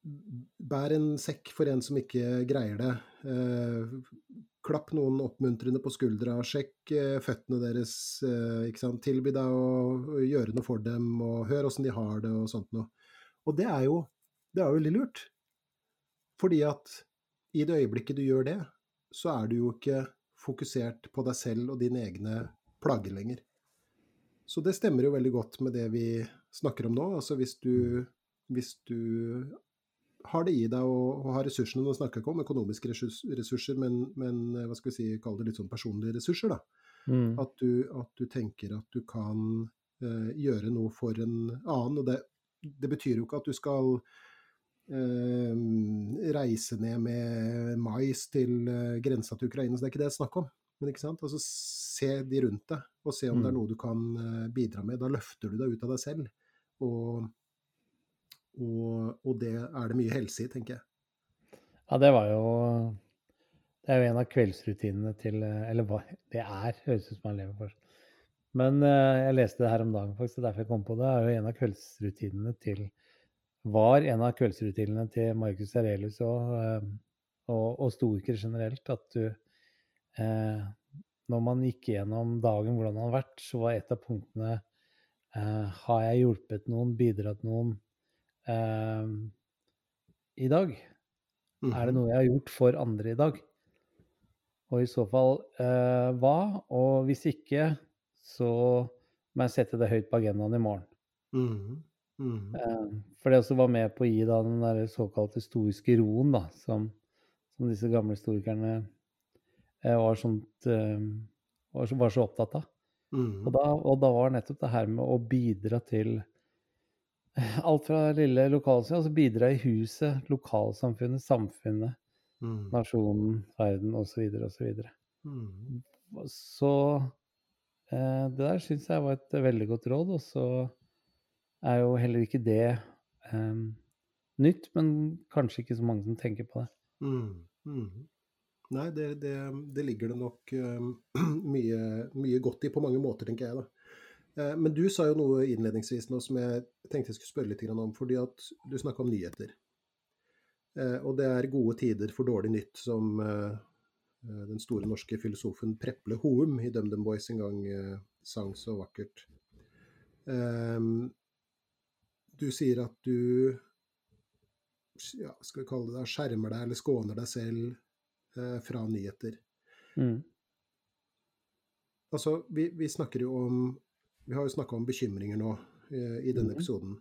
Bær en sekk for en som ikke greier det. Eh, klapp noen oppmuntrende på skuldra. Sjekk eh, føttene deres. Eh, ikke sant? Tilby deg å, gjøre noe for dem, og hør åssen de har det, og sånt noe. Og det er jo, det er veldig lurt. Fordi at i det øyeblikket du gjør det, så er du jo ikke fokusert på deg selv og dine egne plager lenger. Så det stemmer jo veldig godt med det vi snakker om nå. Altså hvis du, hvis du har det i deg å, å ha ressursene. Nå snakker jeg ikke om økonomiske ressurser, men, men eh, hva skal vi si, kall det litt sånn personlige ressurser. da. Mm. At du, at du tenker at du kan eh, gjøre noe for en annen. Og det, det betyr jo ikke at du skal eh, reise ned med mais til eh, grensa til Ukraina, så det er ikke det det er snakk om. Men ikke sant? Altså, se de rundt deg, og se om det er Mm. noe du kan eh, bidra med. Da løfter du deg ut av deg selv. Og, og, og det er det mye helse i, tenker jeg. Ja, det var jo Det er jo en av kveldsrutinene til Eller hva det er, høres ut som han lever for. Men eh, jeg leste det her om dagen, faktisk, og derfor jeg kom på det. er jo en av kveldsrutinene til Var en av kveldsrutinene til Marcus Aurelius og, eh, og, og stoikere generelt at du eh, Når man gikk gjennom dagen, hvordan den har vært, så var et av punktene eh, Har jeg hjulpet noen, bidratt noen eh, i dag? Er det Mhm. noe jeg har gjort for andre i dag? Og i så fall eh, hva? Og hvis ikke, så må jeg sette det høyt på agendaen i morgen. Mm. Mm. Eh, for det også var med på å gi da den der såkalte stoiske roen, da, som, som disse gamle historikerne eh, var, sånt, eh, var, så, var så opptatt av. Mhm. Og da, og da var nettopp det her med å bidra til alt fra lille lokalsamfunn, altså bidra i huset, lokalsamfunnet, samfunnet, mm. nasjonen, verden osv. osv. Mm. Så eh, det der syns jeg var et veldig godt råd. Og så er jo heller ikke det eh, nytt, men kanskje ikke så mange som tenker på det. Mm. Mhm. Nei, det, det, det ligger det nok eh, mye, mye godt i på mange måter, tenker jeg. da. Eh, Men du sa jo noe innledningsvis nå som jeg tenkte jeg skulle spørre litt om. fordi at du snakka om nyheter. Eh, Og det er gode tider for dårlig nytt, som eh, den store norske filosofen Preple Houm i DumDum Boys en gang sang så vakkert. Ehm, Du sier at du ja, skal vi kalle det skjermer deg eller skåner deg selv eh, fra nyheter. Mm. Altså, vi, vi snakker jo om Vi har jo snakka om bekymringer nå eh, i denne Mhm. episoden.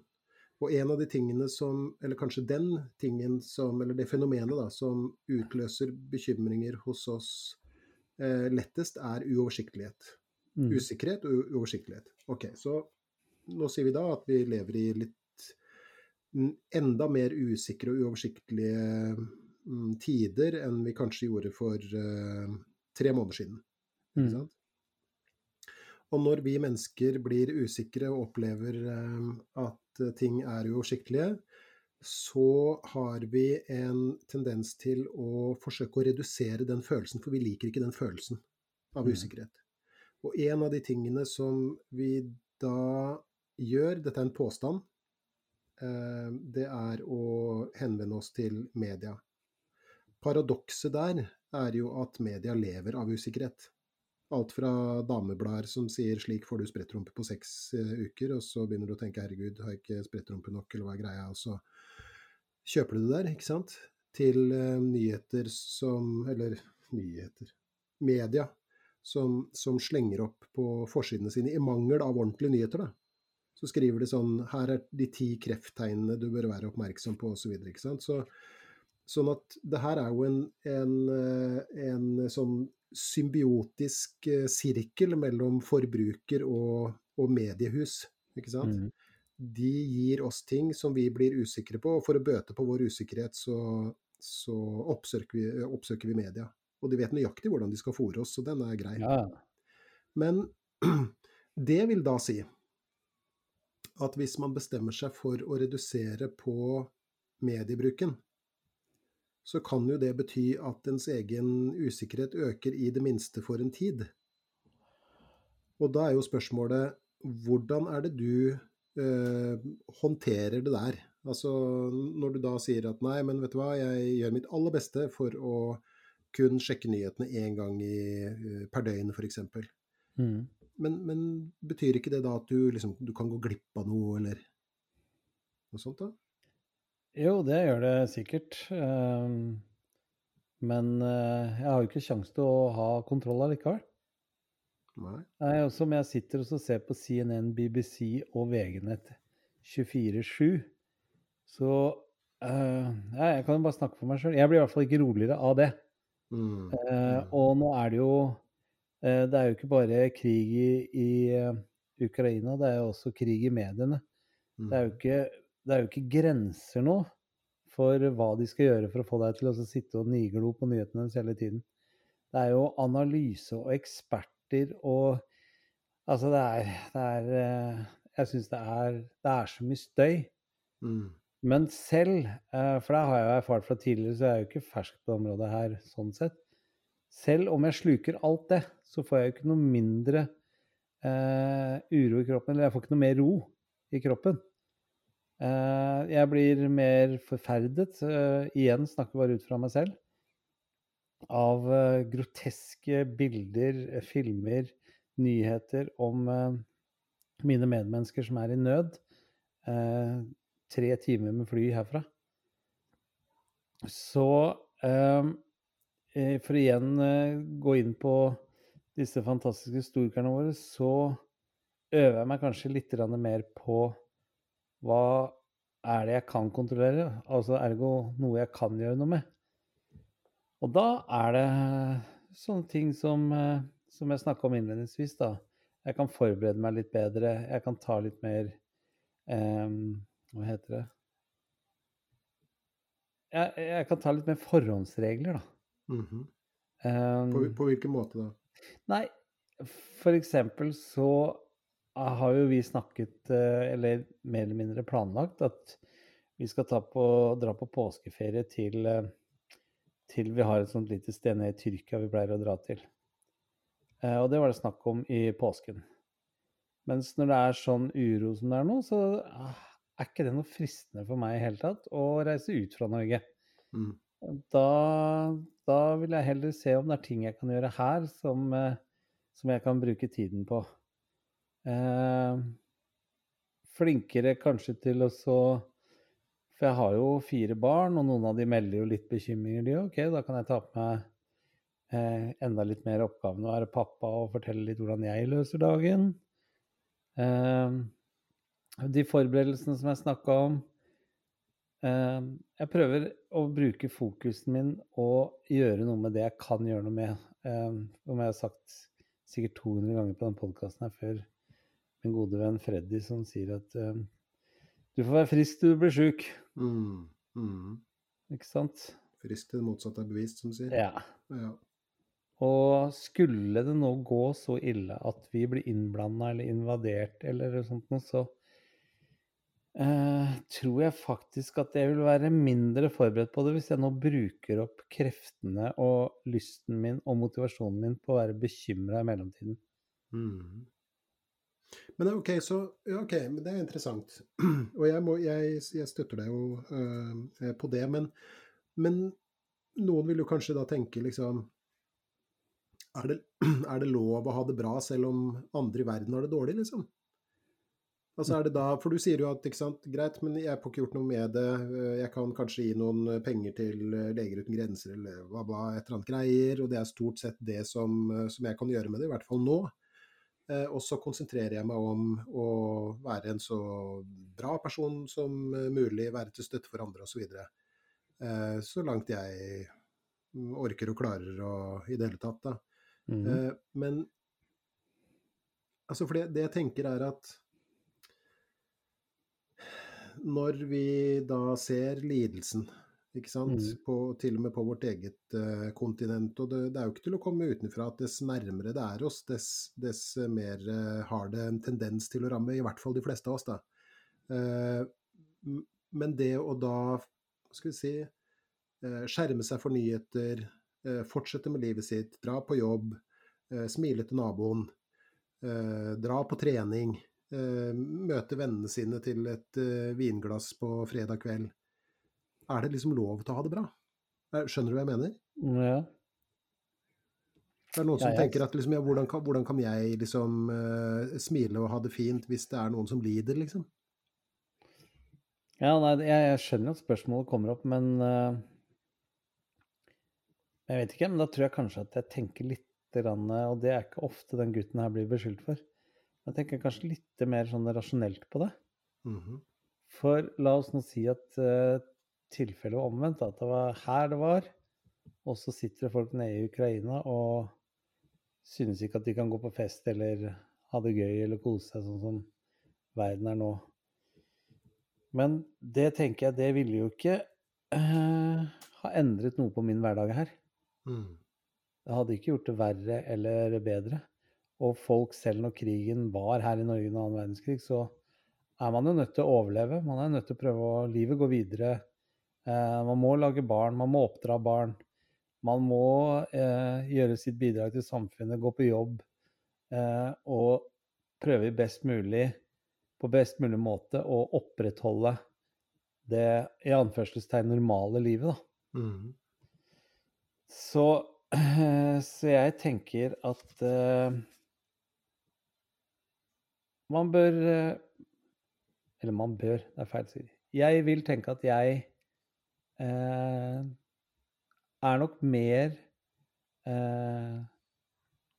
Og en av de tingene som Eller kanskje den tingen som Eller det fenomenet da, som utløser bekymringer hos oss eh, lettest, er uoversiktlighet. Mm. Usikkerhet og uoversiktlighet. Ok, så nå sier vi da at vi lever i litt mm, enda mer usikre og uoversiktlige mm, tider enn vi kanskje gjorde for eh, tre måneder siden. Ikke Mm. Og når vi mennesker blir usikre og opplever eh, at eh, ting er uoversiktlige, så har vi en tendens til å forsøke å redusere den følelsen, for vi liker ikke den følelsen av Mm. usikkerhet. Og en av de tingene som vi da gjør, dette er en påstand, eh, det er å henvende oss til media. Paradokset der er jo at media lever av usikkerhet. Alt fra dameblader som sier 'slik får du sprettrumpe på seks eh, uker', og så begynner du å tenke 'herregud, har jeg ikke sprettrumpe nok', eller hva er greia? Og så kjøper du det der, ikke sant? Til eh, nyheter som Eller nyheter Media som, som slenger opp på forsidene sine, i mangel av ordentlige nyheter, da. Så skriver de sånn 'her er de ti krefttegnene du bør være oppmerksom på', osv. Ikke sant. Så, sånn at det her er jo en, en, eh, en sånn symbiotisk eh, sirkel mellom forbruker og, og mediehus, ikke sant. Mm. De gir oss ting som vi blir usikre på, og for å bøte på vår usikkerhet, så, så oppsøker, vi, oppsøker vi media. Og de vet nøyaktig hvordan de skal fòre oss, så den er grei. Ja. Men det vil da si at hvis man bestemmer seg for å redusere på mediebruken, så kan jo det bety at ens egen usikkerhet øker i det minste for en tid. Og da er jo spørsmålet hvordan er det du eh, håndterer det der? Altså når du da sier at nei, men vet du hva, jeg gjør mitt aller beste for å kun sjekke nyhetene én gang i, eh, per døgn, f.eks. Mm. Men, men betyr ikke det da at du, liksom, du kan gå glipp av noe, eller noe sånt? da? Jo, det gjør det sikkert. Ehm, Men eh, jeg har jo ikke sjanse til å ha kontroll allikevel. Nei. Nei, som jeg sitter og ser på CNN, BBC og VG-nett 24-7, så uh, ja, Jeg kan jo bare snakke for meg sjøl. Jeg blir i hvert fall ikke roligere av det. Mm. Mm. og nå er det jo uh, Det er jo ikke bare krig i, i Ukraina, det er jo også krig i mediene. Mm. Det er jo ikke, det er jo ikke grenser nå for hva de skal gjøre for å få deg til å sitte og niglo på nyhetene deres hele tiden. Det er jo analyse og eksperter og Altså, det er, det er eh, Jeg syns det Det er så mye støy. Mm. Men selv, eh, for det har jeg jo erfart fra tidligere, så jeg er jo ikke fersk på det området her sånn sett. Selv om jeg sluker alt det, så får jeg jo ikke noe mindre eh, uro i kroppen, eller jeg får ikke noe mer ro i kroppen. Eh, jeg blir mer forferdet, eh, igjen snakker bare ut fra meg selv, av eh, groteske bilder, filmer, nyheter om mine medmennesker som er i nød. Tre timer med fly herfra. Så for igjen eh, gå inn på disse fantastiske storkerne våre, så øver jeg meg kanskje litt mer på hva er det jeg kan kontrollere, altså ergo noe jeg kan gjøre noe med. Og da er det sånne ting som, eh, som jeg snakka om innledningsvis, da. Jeg kan forberede meg litt bedre, jeg kan ta litt mer eh, Hva heter det? Jeg, jeg kan ta litt mer forhåndsregler, da. Mhm. Um, på, på hvilken måte da? Nei, for eksempel så har jo vi snakket, eh, eller mer eller mindre planlagt, at vi skal ta på, dra på påskeferie til, eh, til vi har et sånt lite sted nede i Tyrkia vi pleier å dra til. Eh, Og det var det snakk om i påsken. Mens når det er sånn uro som det er nå, så ah, er ikke det noe fristende for meg i hele tatt å reise ut fra Norge. Mm. Da, da vil jeg heller se om det er ting jeg kan gjøre her som, eh, som jeg kan bruke tiden på. Eh, flinkere kanskje til å så For jeg har jo fire barn, og noen av de melder jo litt bekymringer, de òg. Ok, da kan jeg ta på meg eh, enda litt mer oppgaven å være pappa og fortelle litt hvordan jeg løser dagen. Eh, de forberedelsene som jeg snakka om. Eh, jeg prøver å bruke fokusen min og gjøre noe med det jeg kan gjøre noe med. Eh, som jeg har sagt sikkert 200 ganger på den podkasten her før, min gode venn Freddy som sier at eh, du får være frisk til du blir sjuk. Mm. Mm. Ikke sant? Frisk til det motsatte er bevist, som sier. Ja. Ja. Og skulle det nå gå så ille at vi blir innblanda eller invadert eller sånt noe, så eh, tror jeg faktisk at jeg vil være mindre forberedt på det hvis jeg nå bruker opp kreftene og lysten min og motivasjonen min på å være bekymra i mellomtiden. Mm. Men ok, så ok, det er interessant. Og jeg, må, jeg, jeg støtter deg jo øh, på det, men, men noen vil jo kanskje da tenke liksom er det, er det lov å ha det bra selv om andre i verden har det dårlig, liksom? Altså er det da, For du sier jo at ikke sant, greit, men jeg får ikke gjort noe med det. øh, Jeg kan kanskje gi noen penger til Leger uten grenser eller hva, hva, et eller annet greier. Og det er stort sett det som, som jeg kan gjøre med det, i hvert fall nå. Eh, og så konsentrerer jeg meg om å være en så bra person som eh, mulig, være til støtte for andre osv. Så, videre. så langt jeg mm, orker og klarer og i det hele tatt, da. Mm -hmm. men altså for det, det jeg tenker er at når vi da ser lidelsen, ikke sant, Mm. på, til og med på vårt eget uh, kontinent, og det, det er jo ikke til å komme utenfra at dess nærmere det er oss, dess, dess mer uh, har det en tendens til å ramme, i hvert fall de fleste av oss, da. Uh, men det å da, skal vi si, eh, skjerme seg for nyheter, eh, fortsette med livet sitt, dra på jobb, eh, smile til naboen, eh, dra på trening, eh, møte vennene sine til et eh, vinglass på fredag kveld. Er det liksom lov til å ha det bra? Eh, Skjønner du hva jeg mener? Ja. Det er noen som Ja, ja. tenker at liksom, ja, hvordan, kan, hvordan kan jeg liksom uh, smile og ha det fint hvis det er noen som lider, liksom? Ja, nei, jeg, jeg skjønner at spørsmålet kommer opp, men uh, Jeg vet ikke, men da tror jeg kanskje at jeg tenker litt grann, Og det er ikke ofte den gutten her blir beskyldt for. Jeg tenker kanskje litt mer sånn rasjonelt på det. Mhm. For la oss nå si at uh, tilfellet var omvendt, at det var her det var, og så sitter det folk nede i Ukraina og synes ikke at de kan gå på fest eller ha det gøy eller kose seg sånn som verden er nå. Men det tenker jeg, det ville jo ikke uh, ha endret noe på min hverdag her. Mm. Det hadde ikke gjort det verre eller bedre. Og folk, selv når krigen var her i Norge under annen verdenskrig, så er man jo nødt til å overleve. Man er nødt til å prøve å Livet gå videre. Eh, man må lage barn, man må oppdra barn. Man må eh, gjøre sitt bidrag til samfunnet, gå på jobb. Eh, og prøve best mulig, på best mulig måte, å opprettholde det i anførselstegn normale livet, da. Mm. Så, så jeg tenker at uh, man bør Eller man bør, det er feil å si. Jeg vil tenke at jeg er nok mer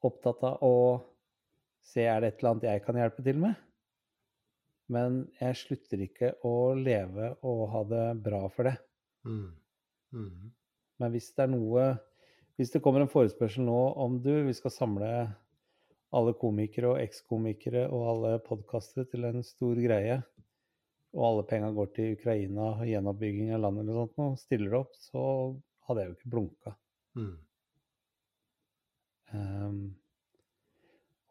opptatt av å se er det et eller annet jeg kan hjelpe til med. Men jeg slutter ikke å leve og ha det bra for det. Mm. Mm. Men hvis det er noe Hvis det kommer en forespørsel nå om du, vi skal samle alle komikere og ekskomikere og alle podkastere til en stor greie, og alle penga går til Ukraina, gjenoppbygging av landet eller sånt og stiller opp, så hadde jeg jo ikke blunka. Mm. Um,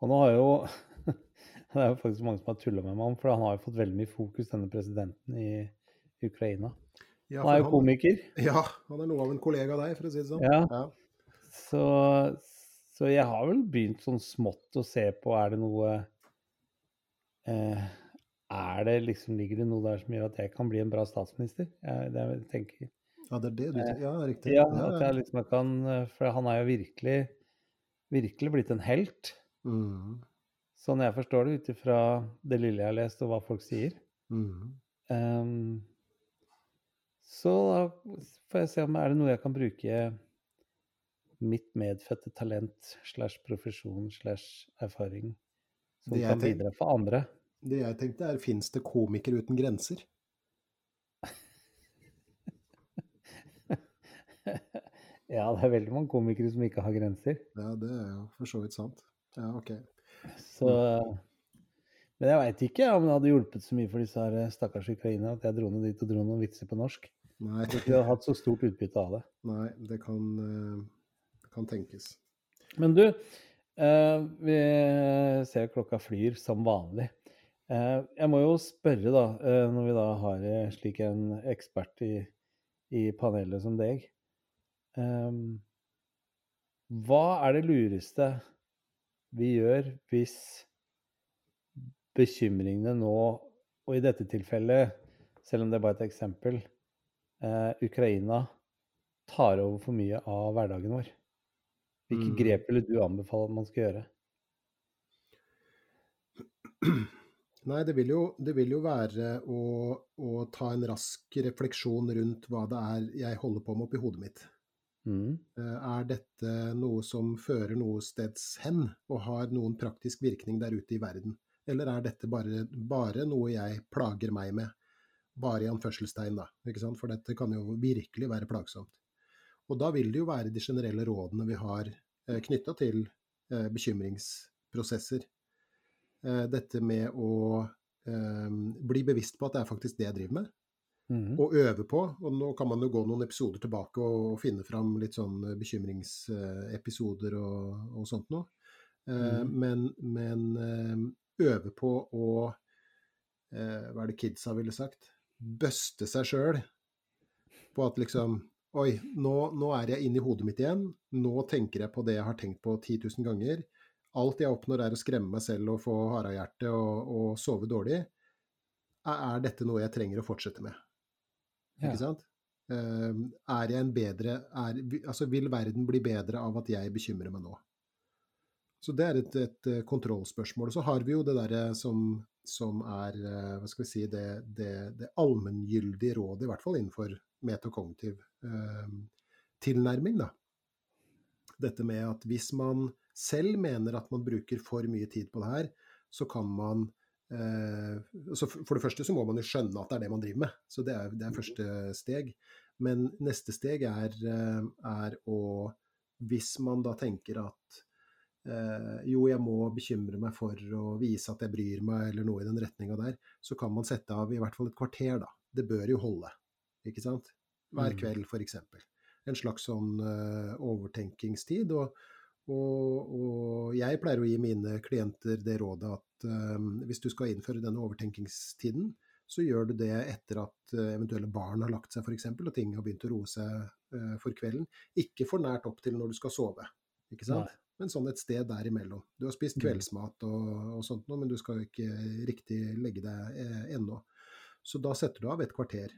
og nå har jo Det er jo faktisk mange som har tulla med meg om, for han har jo fått veldig mye fokus, denne presidenten i Ukraina. Ja, han er jo komiker. Ja, han er noe av en kollega av deg, for å si det sånn. Ja. Ja. Så, så jeg har vel begynt sånn smått å se på er det noe eh, Er det liksom, Ligger det noe der som gjør at jeg kan bli en bra statsminister? Jeg, det jeg tenker. Ja, det er det du tenker. Ja, riktig. Ja, at jeg liksom kan For han er jo virkelig, virkelig blitt en helt. Mm. Sånn jeg forstår det, ut ifra det lille jeg har lest, og hva folk sier. Mm. Um, så da får jeg se om er det noe jeg kan bruke mitt medfødte talent slash profesjon slash erfaring som kan bidra for andre. Det jeg tenkte er, fins det komikere uten grenser? ja, det er veldig mange komikere som ikke har grenser. Ja, det er jo for så vidt sant. Ja, ok. Så Men jeg veit ikke om det hadde hjulpet så mye for disse her stakkars ukrainere at jeg dro ned dit og dro noen vitser på norsk. Nei, Jeg tror ikke hatt så stort utbytte av det. nei det kan, eh, kan tenkes. Men du, eh, vi ser klokka flyr som vanlig. Eh, jeg må jo spørre, da, eh, når vi da har eh, slik en ekspert i, i panelet som deg eh, Hva er det lureste vi gjør hvis bekymringene nå, og i dette tilfellet, selv om det er bare et eksempel, eh, Ukraina tar over for mye av hverdagen vår? Hvilke Mm. grep ville du anbefale at man skal gjøre? Nei, det vil jo, det vil jo være å, å ta en rask refleksjon rundt hva det er jeg holder på med oppi hodet mitt. Mm. Eh, Er dette noe som fører noe steds hen, og har noen praktisk virkning der ute i verden? Eller er dette bare, bare noe jeg plager meg med? Bare i anførselstegn, da. Ikke sant? For dette kan jo virkelig være plagsomt. Og da vil det jo være de generelle rådene vi har eh, knytta til eh, bekymringsprosesser. Eh, dette med å eh, bli bevisst på at det er faktisk det jeg driver med Mm. og øve på. Og nå kan man jo gå noen episoder tilbake og, finne fram litt sånn bekymringsepisoder og, og sånt noe. Eh, Mhm. Men, men eh, øve på å eh, Hva er det kidsa ville sagt? Bøste seg sjøl på at liksom Oi, nå, nå er jeg inne i hodet mitt igjen. Nå tenker jeg på det jeg har tenkt på 10 000 ganger. Alt jeg oppnår er å skremme meg selv og få harehjerte og, og sove dårlig. Er, dette noe jeg trenger å fortsette med? Ja. Ikke sant? Eh, er jeg en bedre er, Altså, vil verden bli bedre av at jeg bekymrer meg nå? Så det er et, et eh, kontrollspørsmål. Så har vi jo det derre som, som er eh, Hva skal vi si Det, det, det allmenngyldige rådet, i hvert fall innenfor metakognitiv eh, tilnærming, da. Dette med at hvis man selv mener at man bruker for mye tid på det her, så kan man eh, så For det første så må man jo skjønne at det er det man driver med. Så det er, det er første steg. Men neste steg er, eh, er å Hvis man da tenker at eh, jo, jeg må bekymre meg for å vise at jeg bryr meg, eller noe i den retninga der, så kan man sette av i hvert fall et kvarter, da. Det bør jo holde, ikke sant? Hver Mm. kveld, f.eks. En slags sånn overtenkingstid. Og, og, og jeg pleier å gi mine klienter det rådet at eh, hvis du skal innføre denne overtenkingstiden, så gjør du det etter at eh, eventuelle barn har lagt seg f.eks., og ting har begynt å roe seg uh, for kvelden. Ikke for nært opp til når du skal sove. Ikke sant? men sånn et sted der imellom. Du har spist Mm. kveldsmat og, og sånt noe, men du skal ikke riktig legge deg eh, ennå. Så da setter du av et kvarter.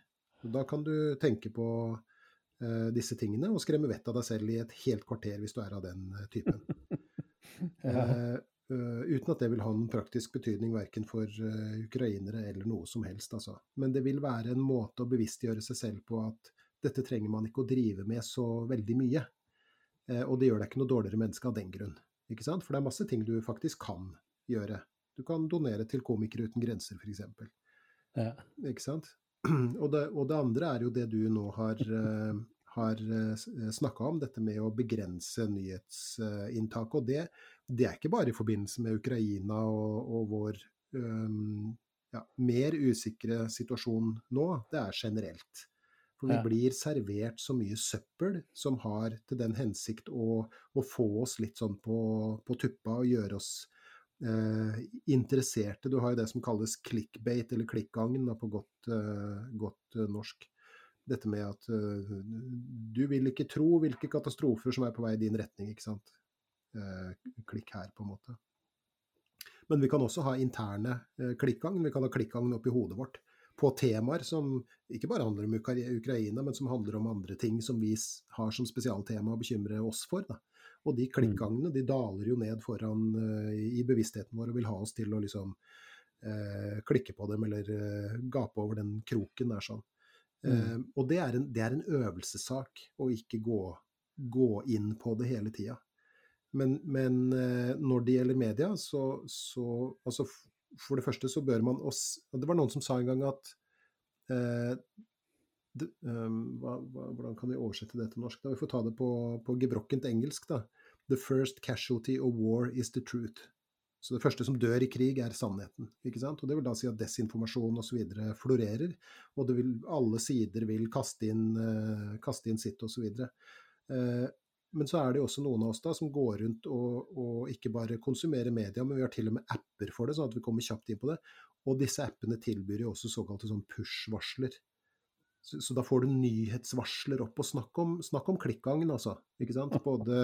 Og da kan du tenke på disse tingene og skremme vettet av deg selv i et helt kvarter, hvis du er av den eh, typen. Ja. Eh, eh, uten at det vil ha noen praktisk betydning verken for uh, ukrainere eller noe som helst. Altså. Men det vil være en måte å bevisstgjøre seg selv på at dette trenger man ikke å drive med så veldig mye. Uh, og det gjør deg ikke noe dårligere menneske av den grunn. Ikke sant? For det er masse ting du faktisk kan gjøre. Du kan donere til Komikere uten grenser, f.eks. Ja. Ikke sant? Og det, og det andre er jo det du nå har, eh, har snakka om, dette med å begrense nyhetsinntaket. Og det, det er ikke bare i forbindelse med Ukraina og, og vår um, ja, mer usikre situasjon nå, det er generelt. For vi blir servert så mye søppel som har til den hensikt å, å få oss litt sånn på, på tuppa og gjøre oss eh, interesserte. Du har jo det som kalles clickbait, eller klikkgangen på godt, eh, godt eh, norsk. Dette med at eh, du vil ikke tro hvilke katastrofer som er på vei i din retning, ikke sant. Eh, klikk her, på en måte. Men vi kan også ha interne klikkgagn. Vi kan ha klikkgagn oppi hodet vårt på temaer som ikke bare handler om Ukraina, men som handler om andre ting som vi har som spesialtema å bekymre oss for. Da. Og de klikkgangene de daler jo ned foran eh, i bevisstheten vår og vil ha oss til å liksom eh, klikke på dem eller eh, gape over den kroken der sånn. Eh, og det er, en, det er en øvelsessak å ikke gå, gå inn på det hele tida. Men, men eh, når det gjelder media, så, så altså For det første så bør man også Det var noen som sa en gang at eh, hva, hva, Hvordan kan vi oversette det til norsk? da? Vi får ta det på, på gebrokkent engelsk. da. The first casualty of war is the truth. Så det første som dør i krig, er sannheten. ikke sant? Og Det vil da si at desinformasjon osv. florerer, og vil, alle sider vil kaste inn, uh, kaste inn sitt osv. Uh, men så er det jo også noen av oss da som går rundt og, og ikke bare konsumerer media, men vi har til og med apper for det, sånn at vi kommer kjapt inn på det. Og disse appene tilbyr jo også såkalte sånn push-varsler. Så, så da får du nyhetsvarsler opp. Og snakk om, snakk om klikkgangen, altså. Ikke sant? Både,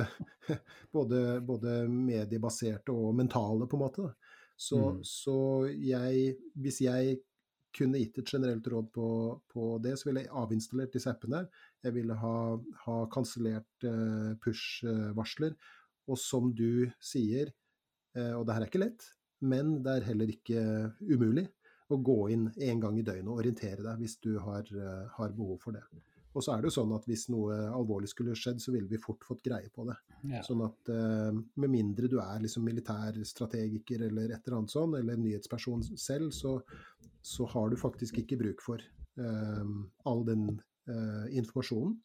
både, både mediebaserte og mentale, på en måte. Så, Mm. så jeg, hvis jeg kunne gitt et generelt råd på, på det, så ville jeg avinstallert disse appene. Jeg ville ha, ha kansellert uh, push-varsler. Og som du sier, eh, og det her er ikke lett, men det er heller ikke umulig å gå inn en gang i døgnet og orientere deg hvis du har, eh, har behov for det. Og så er det jo sånn at hvis noe alvorlig skulle skjedd, så ville vi fort fått greie på det. Ja. Sånn at eh, med mindre du er liksom militærstrategiker eller et eller annet sånn, eller nyhetsperson selv, så, så har du faktisk ikke bruk for eh, all den eh, informasjonen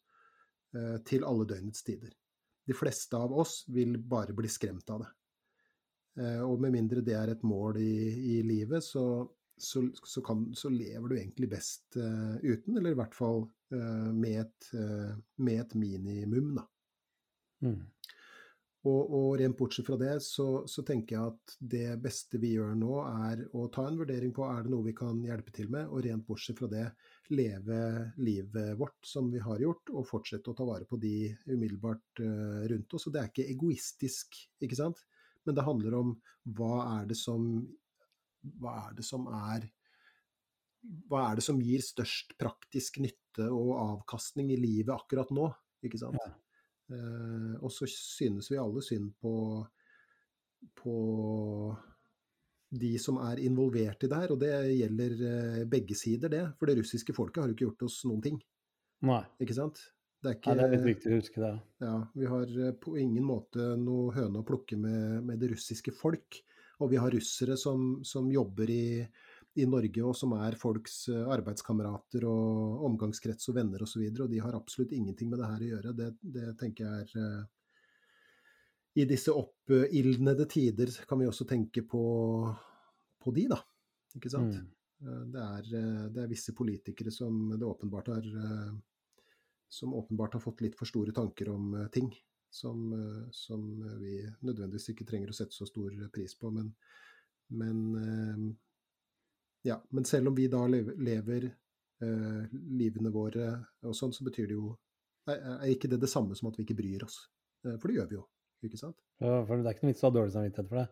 eh, til alle døgnets tider. De fleste av oss vil bare bli skremt av det. Eh, og med mindre det er et mål i, i livet, så, så, så, kan, så lever du egentlig best uh, uten, eller i hvert fall uh, med, et, uh, med et minimum, da. Mm. Og, og rent bortsett fra det, så, så tenker jeg at det beste vi gjør nå, er å ta en vurdering på er det noe vi kan hjelpe til med, og rent bortsett fra det leve livet vårt som vi har gjort, og fortsette å ta vare på de umiddelbart rundt oss. Og det er ikke egoistisk, ikke sant? Men det handler om hva er det som Hva er det som er Hva er det som gir størst praktisk nytte og avkastning i livet akkurat nå, ikke sant? Ja. Eh, og så synes vi alle synd på, på de som er involvert i det her, og det gjelder eh, begge sider, det. For det russiske folket har jo ikke gjort oss noen ting, Nei. ikke sant? Det er ikke, det er litt viktig å huske det. ja, vi har eh, på ingen måte noe høne å plukke med, med det russiske folk. Og vi har russere som, som jobber i, i Norge, og som er folks eh, arbeidskamerater og omgangskrets og venner osv. Og, så og de har absolutt ingenting med det her å gjøre. Det, det tenker jeg er eh, I disse oppildnede tider kan vi også tenke på, på de, da. Ikke sant? Mm. Eh, Det er, det er visse politikere som det åpenbart har som åpenbart har fått litt for store tanker om ting. Som, eh, som vi nødvendigvis ikke trenger å sette så stor pris på. Men, men, eh, ja, men selv om vi da lever, eh, livene våre og sånn, så betyr det jo er, ikke det det samme som at vi ikke bryr oss? For det gjør vi jo. ikke sant? Ja, For det er ikke noe vits å ha dårlig samvittighet for det.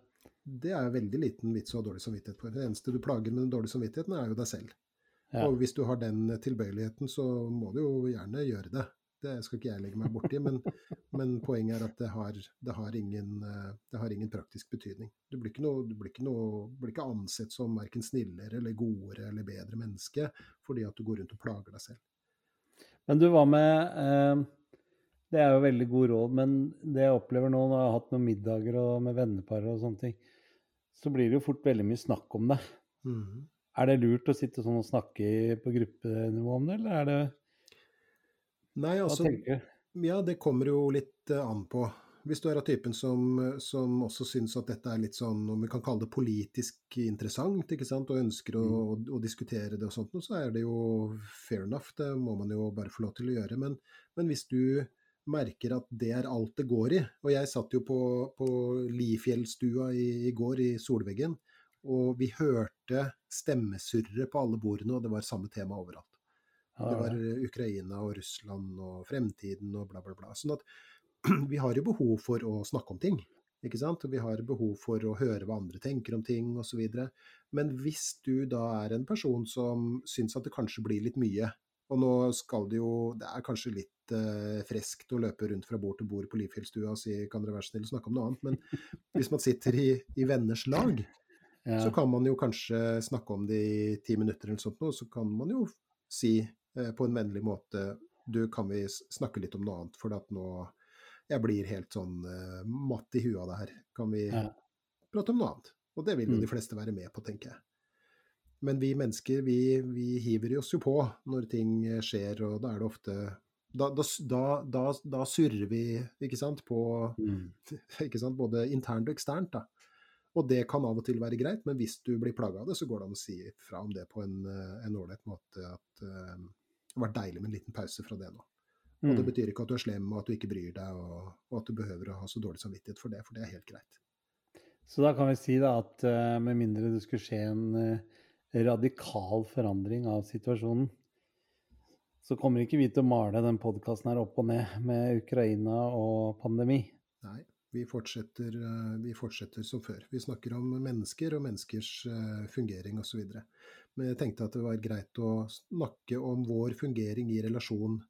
Det er veldig liten vits å ha dårlig samvittighet for. Det eneste du plager med den dårlige samvittigheten, er jo deg selv. Ja. Og hvis du har den tilbøyeligheten, så må du jo gjerne gjøre det. Det skal ikke jeg legge meg borti, men, men poenget er at det har, det, har ingen, eh, det har, ingen, praktisk betydning. Du blir ikke, noe, du blir ikke, noe, blir ikke ansett som verken snillere eller godere eller bedre menneske fordi at du går rundt og plager deg selv. Men du, hva med eh, Det er jo veldig god råd, men det jeg opplever nå når jeg har hatt noen middager og med vennepar og sånne ting, så blir det jo fort veldig mye snakk om det. Mm. Er det lurt å sitte sånn og snakke på gruppenivå om det, eller er det Nei, altså, Hva tenker du? Ja, det kommer jo litt uh, an på. Hvis du er av typen som, som også syns at dette er litt sånn, om vi kan kalle det politisk interessant, ikke sant, og ønsker å, Mm. å, å diskutere det og sånt, så er det jo fair enough. Det må man jo bare få lov til å gjøre. Men, men hvis du merker at det er alt det går i Og jeg satt jo på, på Lifjellstua i, i går, i solveggen, og vi hørte stemmesurre på alle bordene, og det var samme tema overalt. Det var Ukraina og Russland og fremtiden og bla, bla, bla. Sånn at vi har jo behov for å snakke om ting. Ikke sant? Og vi har behov for å høre hva andre tenker om ting osv. Men hvis du da er en person som syns at det kanskje blir litt mye, og nå skal det jo Det er kanskje litt eh, freskt å løpe rundt fra bord til bord på Livfjellstua og si kan dere være snill å snakke om noe annet, men hvis man sitter i, i venners lag, ja. så kan man jo kanskje snakke om det i ti minutter eller noe sånt, og så kan man jo si på en vennlig måte du, kan vi snakke litt om noe annet, for at nå jeg blir helt sånn eh, matt i huet av det her. Kan vi Ja. prate om noe annet? Og det vil jo Mm. de fleste være med på, tenker jeg. Men vi mennesker, vi, vi hiver oss jo på når ting eh, skjer, og da er det ofte da, da, da, da, surrer vi, ikke sant, på Mm. ikke sant? både internt og eksternt. da. Og det kan av og til være greit, men hvis du blir plaga av det, så går det an å si fra om det på en eh, en ålreit måte. At eh, det har vært deilig med en liten pause fra det nå. Og det Mm. betyr ikke at du er slem og at du ikke bryr deg, og, og at du behøver å ha så dårlig samvittighet for det, for det er helt greit. Så da kan vi si da at uh, med mindre det skulle skje en uh, radikal forandring av situasjonen, så kommer ikke vi til å male den podkasten her opp og ned med Ukraina og pandemi. Nei, vi fortsetter, uh, vi fortsetter som før. Vi snakker om mennesker og menneskers fungering osv. Men jeg tenkte at det var greit å snakke om vår fungering i relasjon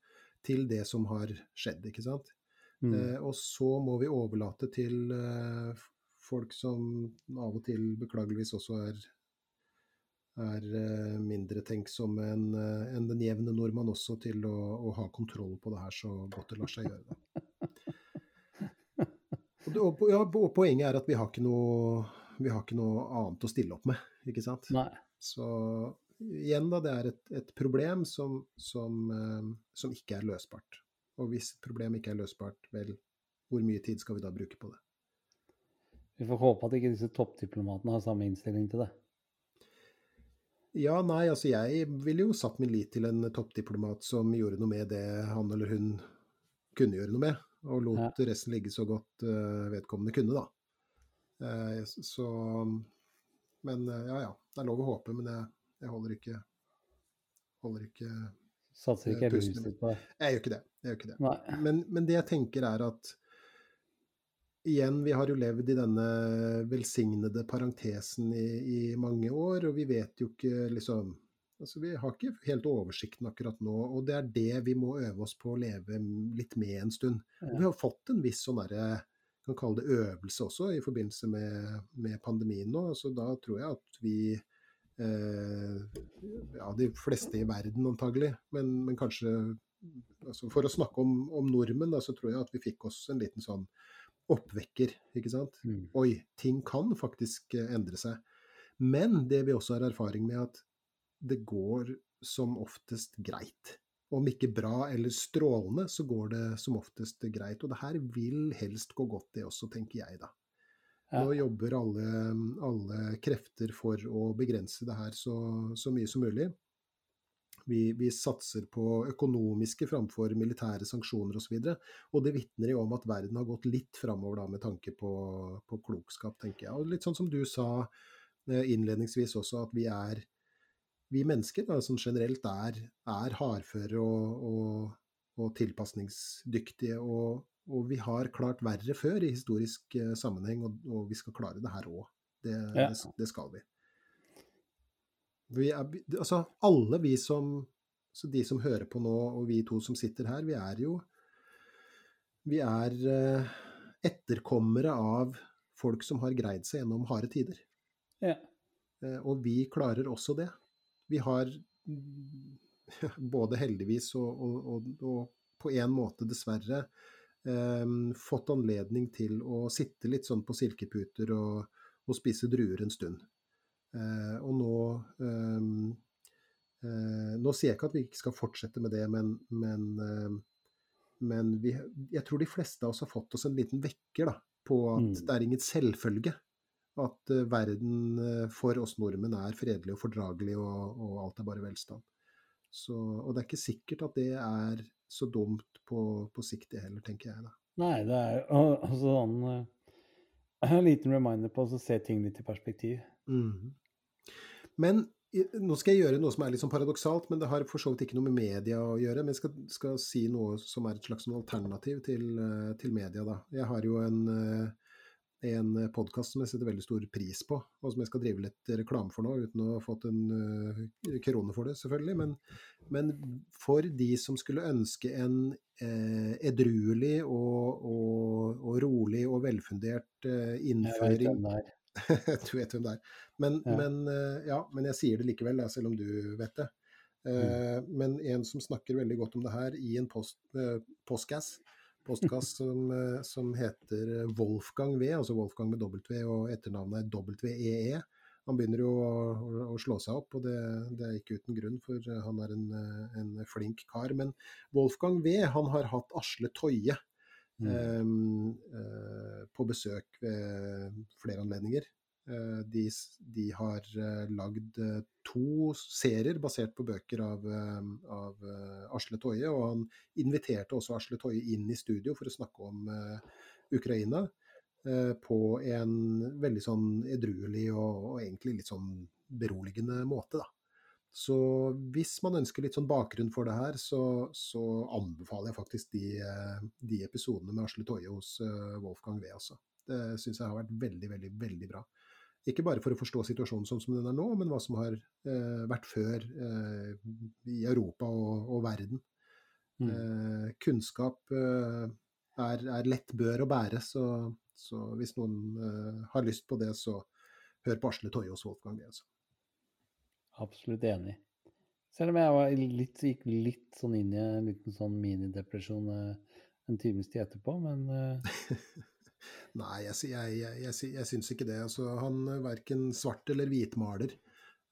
til det som har skjedd, ikke sant. Mm. Eh, og så må vi overlate til eh, folk som av og til beklageligvis også er, er eh, mindre tenksomme enn en enn den jevne nordmann også, til å, å ha kontroll på det her så godt det lar seg gjøre. Og, det, og, ja, poenget er at vi har, ikke noe, vi har ikke noe annet å stille opp med, ikke sant. Nei. Så igjen, da, det er et, et problem som, som, eh, som ikke er løsbart. Og hvis et problem ikke er løsbart, vel, hvor mye tid skal vi da bruke på det? Vi får håpe at ikke disse toppdiplomatene har samme innstilling til det. Ja, nei, altså jeg ville jo satt min lit til en toppdiplomat som gjorde noe med det han eller hun kunne gjøre noe med, og lot Ja. resten ligge så godt eh, vedkommende kunne, da. Eh, så Men eh, ja ja, det er lov å håpe, men jeg, jeg holder ikke holder ikke Satser ikke pusten lyset på det. Jeg gjør ikke det. Gjør ikke det. Men, men det jeg tenker er at igjen, vi har jo levd i denne velsignede parentesen i, i mange år, og vi vet jo ikke liksom Altså, vi har ikke helt oversikten akkurat nå, og det er det vi må øve oss på å leve litt med en stund. Og vi har fått en viss sånn derre kan kalle det øvelse også i forbindelse med, med pandemien nå. Så da tror jeg at vi eh, Ja, de fleste i verden antagelig, men, men kanskje altså For å snakke om, om nordmenn, da, så tror jeg at vi fikk oss en liten sånn oppvekker, ikke sant. Mm. Oi, ting kan faktisk eh, endre seg. Men det vi også har erfaring med, at det går som oftest greit. Om ikke bra eller strålende, så går det som oftest greit. Og det her vil helst gå godt, det også, tenker jeg da. Ja. Nå jobber alle, alle krefter for å begrense det her så, så mye som mulig. Vi, vi satser på økonomiske framfor militære sanksjoner osv. Og, så og det vitner jo om at verden har gått litt framover da, med tanke på, på klokskap, tenker jeg. Og litt sånn som du sa eh, innledningsvis også, at vi er vi mennesker da, som generelt er, er hardføre og, og, og tilpasningsdyktige. Og, og vi har klart verre før i historisk eh, sammenheng, og, vi skal klare det her òg. Det, Ja. det, det skal vi. vi er, altså, alle vi som så De som hører på nå, og vi to som sitter her, vi er jo Vi er eh, etterkommere av folk som har greid seg gjennom harde tider. Ja. Eh, Og vi klarer også det. Vi har både heldigvis og, og, og, og på en måte dessverre eh, fått anledning til å sitte litt sånn på silkeputer og, og spise druer en stund. Eh, og nå eh, eh, Nå sier jeg ikke at vi ikke skal fortsette med det, men, men, eh, men vi, jeg tror de fleste av oss har fått oss en liten vekker da, på at Mm. det er ingen selvfølge at eh, verden eh, for oss nordmenn er fredelig og fordragelig, og, og alt er bare velstand. Så, og det er ikke sikkert at det er så dumt på, på sikt, det heller, tenker jeg da. Nei, det er altså sånn En liten reminder på å se ting litt i perspektiv. Mm. Men nå skal jeg gjøre noe som er litt sånn paradoksalt, men det har for så vidt ikke noe med media å gjøre. Men jeg skal, skal si noe som er et slags sånn alternativ til, til media, da. Jeg har jo en, eh, en podkast som jeg setter veldig stor pris på, og som jeg skal drive litt reklame for nå, uten å ha fått en uh, krone for det, selvfølgelig. Men, men for de som skulle ønske en uh, edruelig og, og, og rolig og velfundert eh, vet innføring er. du vet hvem det er. Men, Ja. men, eh, ja, men jeg sier det likevel, selv om du vet det. Mm. Men en som snakker veldig godt om det her i en post, eh, postgass, postgass som, eh, som heter Wolfgang V, altså Wolfgang med W, og etternavnet er WEE. Han begynner jo å, å, å slå seg opp, og det, det er ikke uten grunn, for eh, han er en, eh, en flink kar. Men Wolfgang V han har hatt Asle Toje Mm. eh, eh, på besøk ved flere anledninger. Eh, de, de har eh, lagd eh, to serier basert på bøker av, av Asle Toje, og han inviterte også Asle Toje inn i studio for å snakke om Ukraina. På en veldig sånn edruelig og, og egentlig litt sånn beroligende måte, da. Så hvis man ønsker litt sånn bakgrunn for det her, så, så anbefaler jeg faktisk de, de episodene med Asle Toje hos Wolfgang V. Altså. Det syns jeg har vært veldig, veldig, veldig bra. Ikke bare for å forstå situasjonen sånn som den er nå, men hva som har eh, vært før eh, i Europa og, og verden. Mm. Eh, kunnskap eh, er, er lett bør å bære, så, så hvis noen eh, har lyst på det, så hør på Asle Toje hos Wolfgang. Altså. Absolutt enig. Selv om jeg var litt, gikk litt sånn inn i en liten sånn minidepresjon eh, en times tid etterpå, men Nei, jeg, jeg, jeg, jeg, jeg syns ikke det. Altså, han er verken svart eller hvitmaler.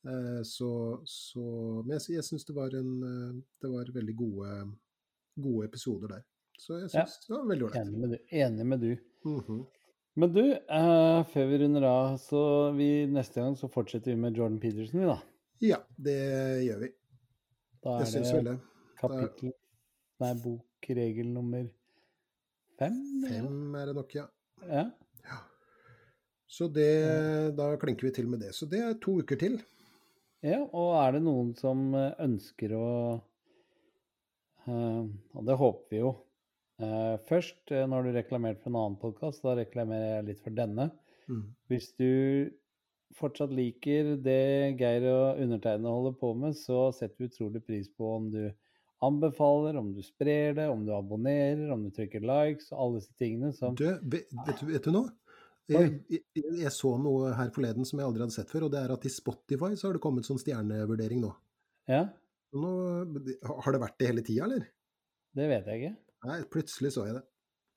Eh, så, så Men jeg, jeg syns det var en eh, Det var veldig gode, gode episoder der. Så jeg Ja. det var veldig ålreit. enig med du. Enig med du. Mhm. Men du, eh, før vi runder av, så vi, neste gang så fortsetter vi med Jordan Peterson, vi da. Ja, det gjør vi. Da Jeg er syns det vel det. kapittel Nei, bokregel nummer fem? Fem er det nok, ja. Ja. ja. Så det Da klinker vi til med det. Så det er to uker til. ja. Og er det noen som eh, ønsker å eh, Og det håper vi jo. Eh, først, når du reklamerte for en annen podkast, da reklamerer jeg litt for denne. Mm. Hvis du fortsatt liker det Geir og undertegnede holder på med, så setter vi utrolig pris på om du anbefaler, om du sprer det, om du abonnerer, om du trykker likes alle disse tingene som Du, vet, vet, du- vet du noe? Jeg, jeg, jeg så noe her forleden som jeg aldri hadde sett før, og det er at i Spotify så har det kommet sånn stjernevurdering nå. Ja, nå har det vært det hele tida, eller? det vet jeg ikke. Nei, plutselig så jeg det.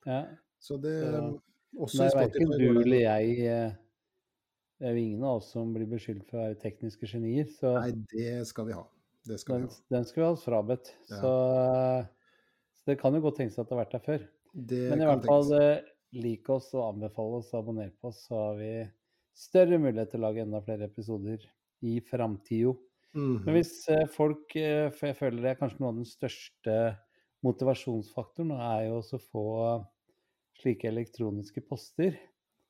Ja. Så det Så- Også Nei, er verken du eller jeg eh, Det er jo ingen av oss som blir beskyldt for å være tekniske genier, så Nei, det skal vi ha. Det skal den, vi ha. den skal vi ha oss frabedt. Ja. Så, så det kan jo godt tenkes at det har vært der før. Det Men i hvert fall eh, lik oss og anbefale oss og abonner på oss, så har vi større mulighet til å lage enda flere episoder i framtida. Mhm. Men hvis eh, folk eh, For jeg føler det er kanskje noe av den største motivasjonsfaktoren, er jo også å få slike elektroniske poster.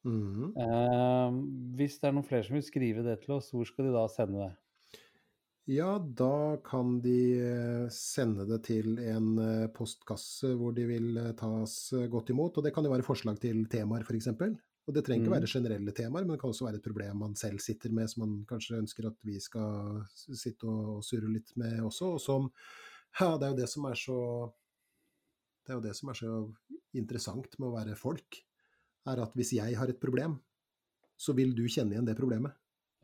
Mhm. Eh, hvis det er noen flere som vil skrive det til oss, hvor skal de da sende det? Ja, da kan de eh, sende det til en eh, postkasse hvor de vil eh, tas godt imot. Og det kan jo være forslag til temaer, f.eks. Og det trenger ikke Mm. være generelle temaer, men det kan også være et problem man selv sitter med, som man kanskje ønsker at vi skal sitte og surre litt med også. Og som Ja, det er jo det som er så Det er jo det som er så interessant med å være folk, er at hvis jeg har et problem, så vil du kjenne igjen det problemet.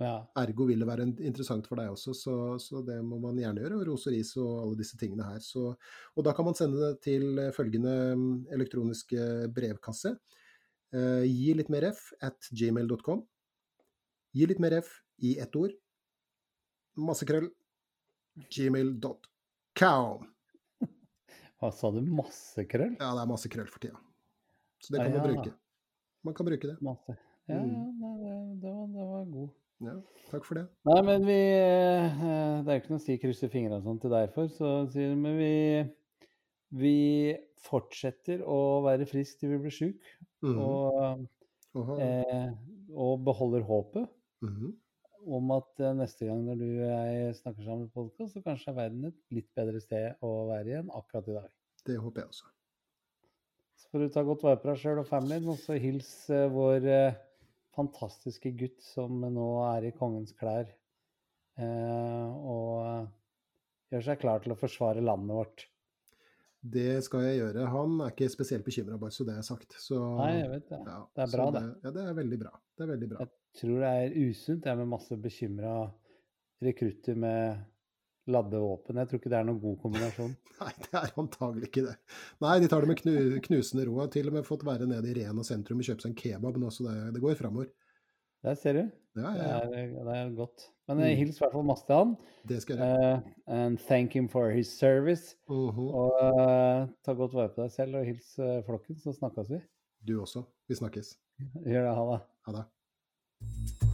Ja. Ergo vil det være interessant for deg også, så, så det må man gjerne gjøre. Og ros og ris og alle disse tingene her. Så, og da kan man sende det til eh, følgende mm, elektroniske brevkasse. Eh, gi litt mer f at gmail.com. Gi litt mer f i ett ord. Masse krøll. Gmail.com. Hva sa du? Masse krøll? Ja, det er masse krøll for tida. Så det Ah, kan man bruke. Man kan bruke det. Masse. Ja, ja, Mm. det, det, var, det var god. Ja, takk for det. Nei, men vi eh, Det er jo ikke noe å si krysse fingrene og sånn til deg for, så sier men vi vi fortsetter å være frisk til vi blir sjuke. Mm -hmm. og, eh, og beholder håpet Mhm. om at eh, neste gang når du og jeg snakker sammen på podkast, så kanskje er verden et litt bedre sted å være igjen akkurat i dag. Det håper jeg også. Så får du ta godt vare på deg sjøl og familien, og så hils eh, vår eh, fantastiske gutt som nå er i kongens klær, eh, og eh, gjør seg klar til å forsvare landet vårt. Det skal jeg gjøre. Han er ikke spesielt bekymra, bare så det er sagt. Så, Nei, jeg vet det. ja, Det er bra, det. Ja, det er veldig bra. Det er veldig bra. Jeg tror det er usunt jeg med masse bekymra rekrutter med ladde våpen. Jeg tror ikke det er noen god kombinasjon. Nei, det er antagelig ikke det. Nei, de tar det med knu, knusende ro. Har til og med fått være nede i Rena sentrum og kjøpe seg en kebab nå, så det, det går framover. Der ser du. Ja, Det ja, Det, er, det er godt. Men Mm. hils i hvert fall masse til han. Det skal jeg gjøre. eh, and thank him for his service. Mhm. Og uh, ta godt vare på deg selv og hils eh, flokken, så snakkes vi. Du også. Vi snakkes. Gjør det, ha det. Ha det.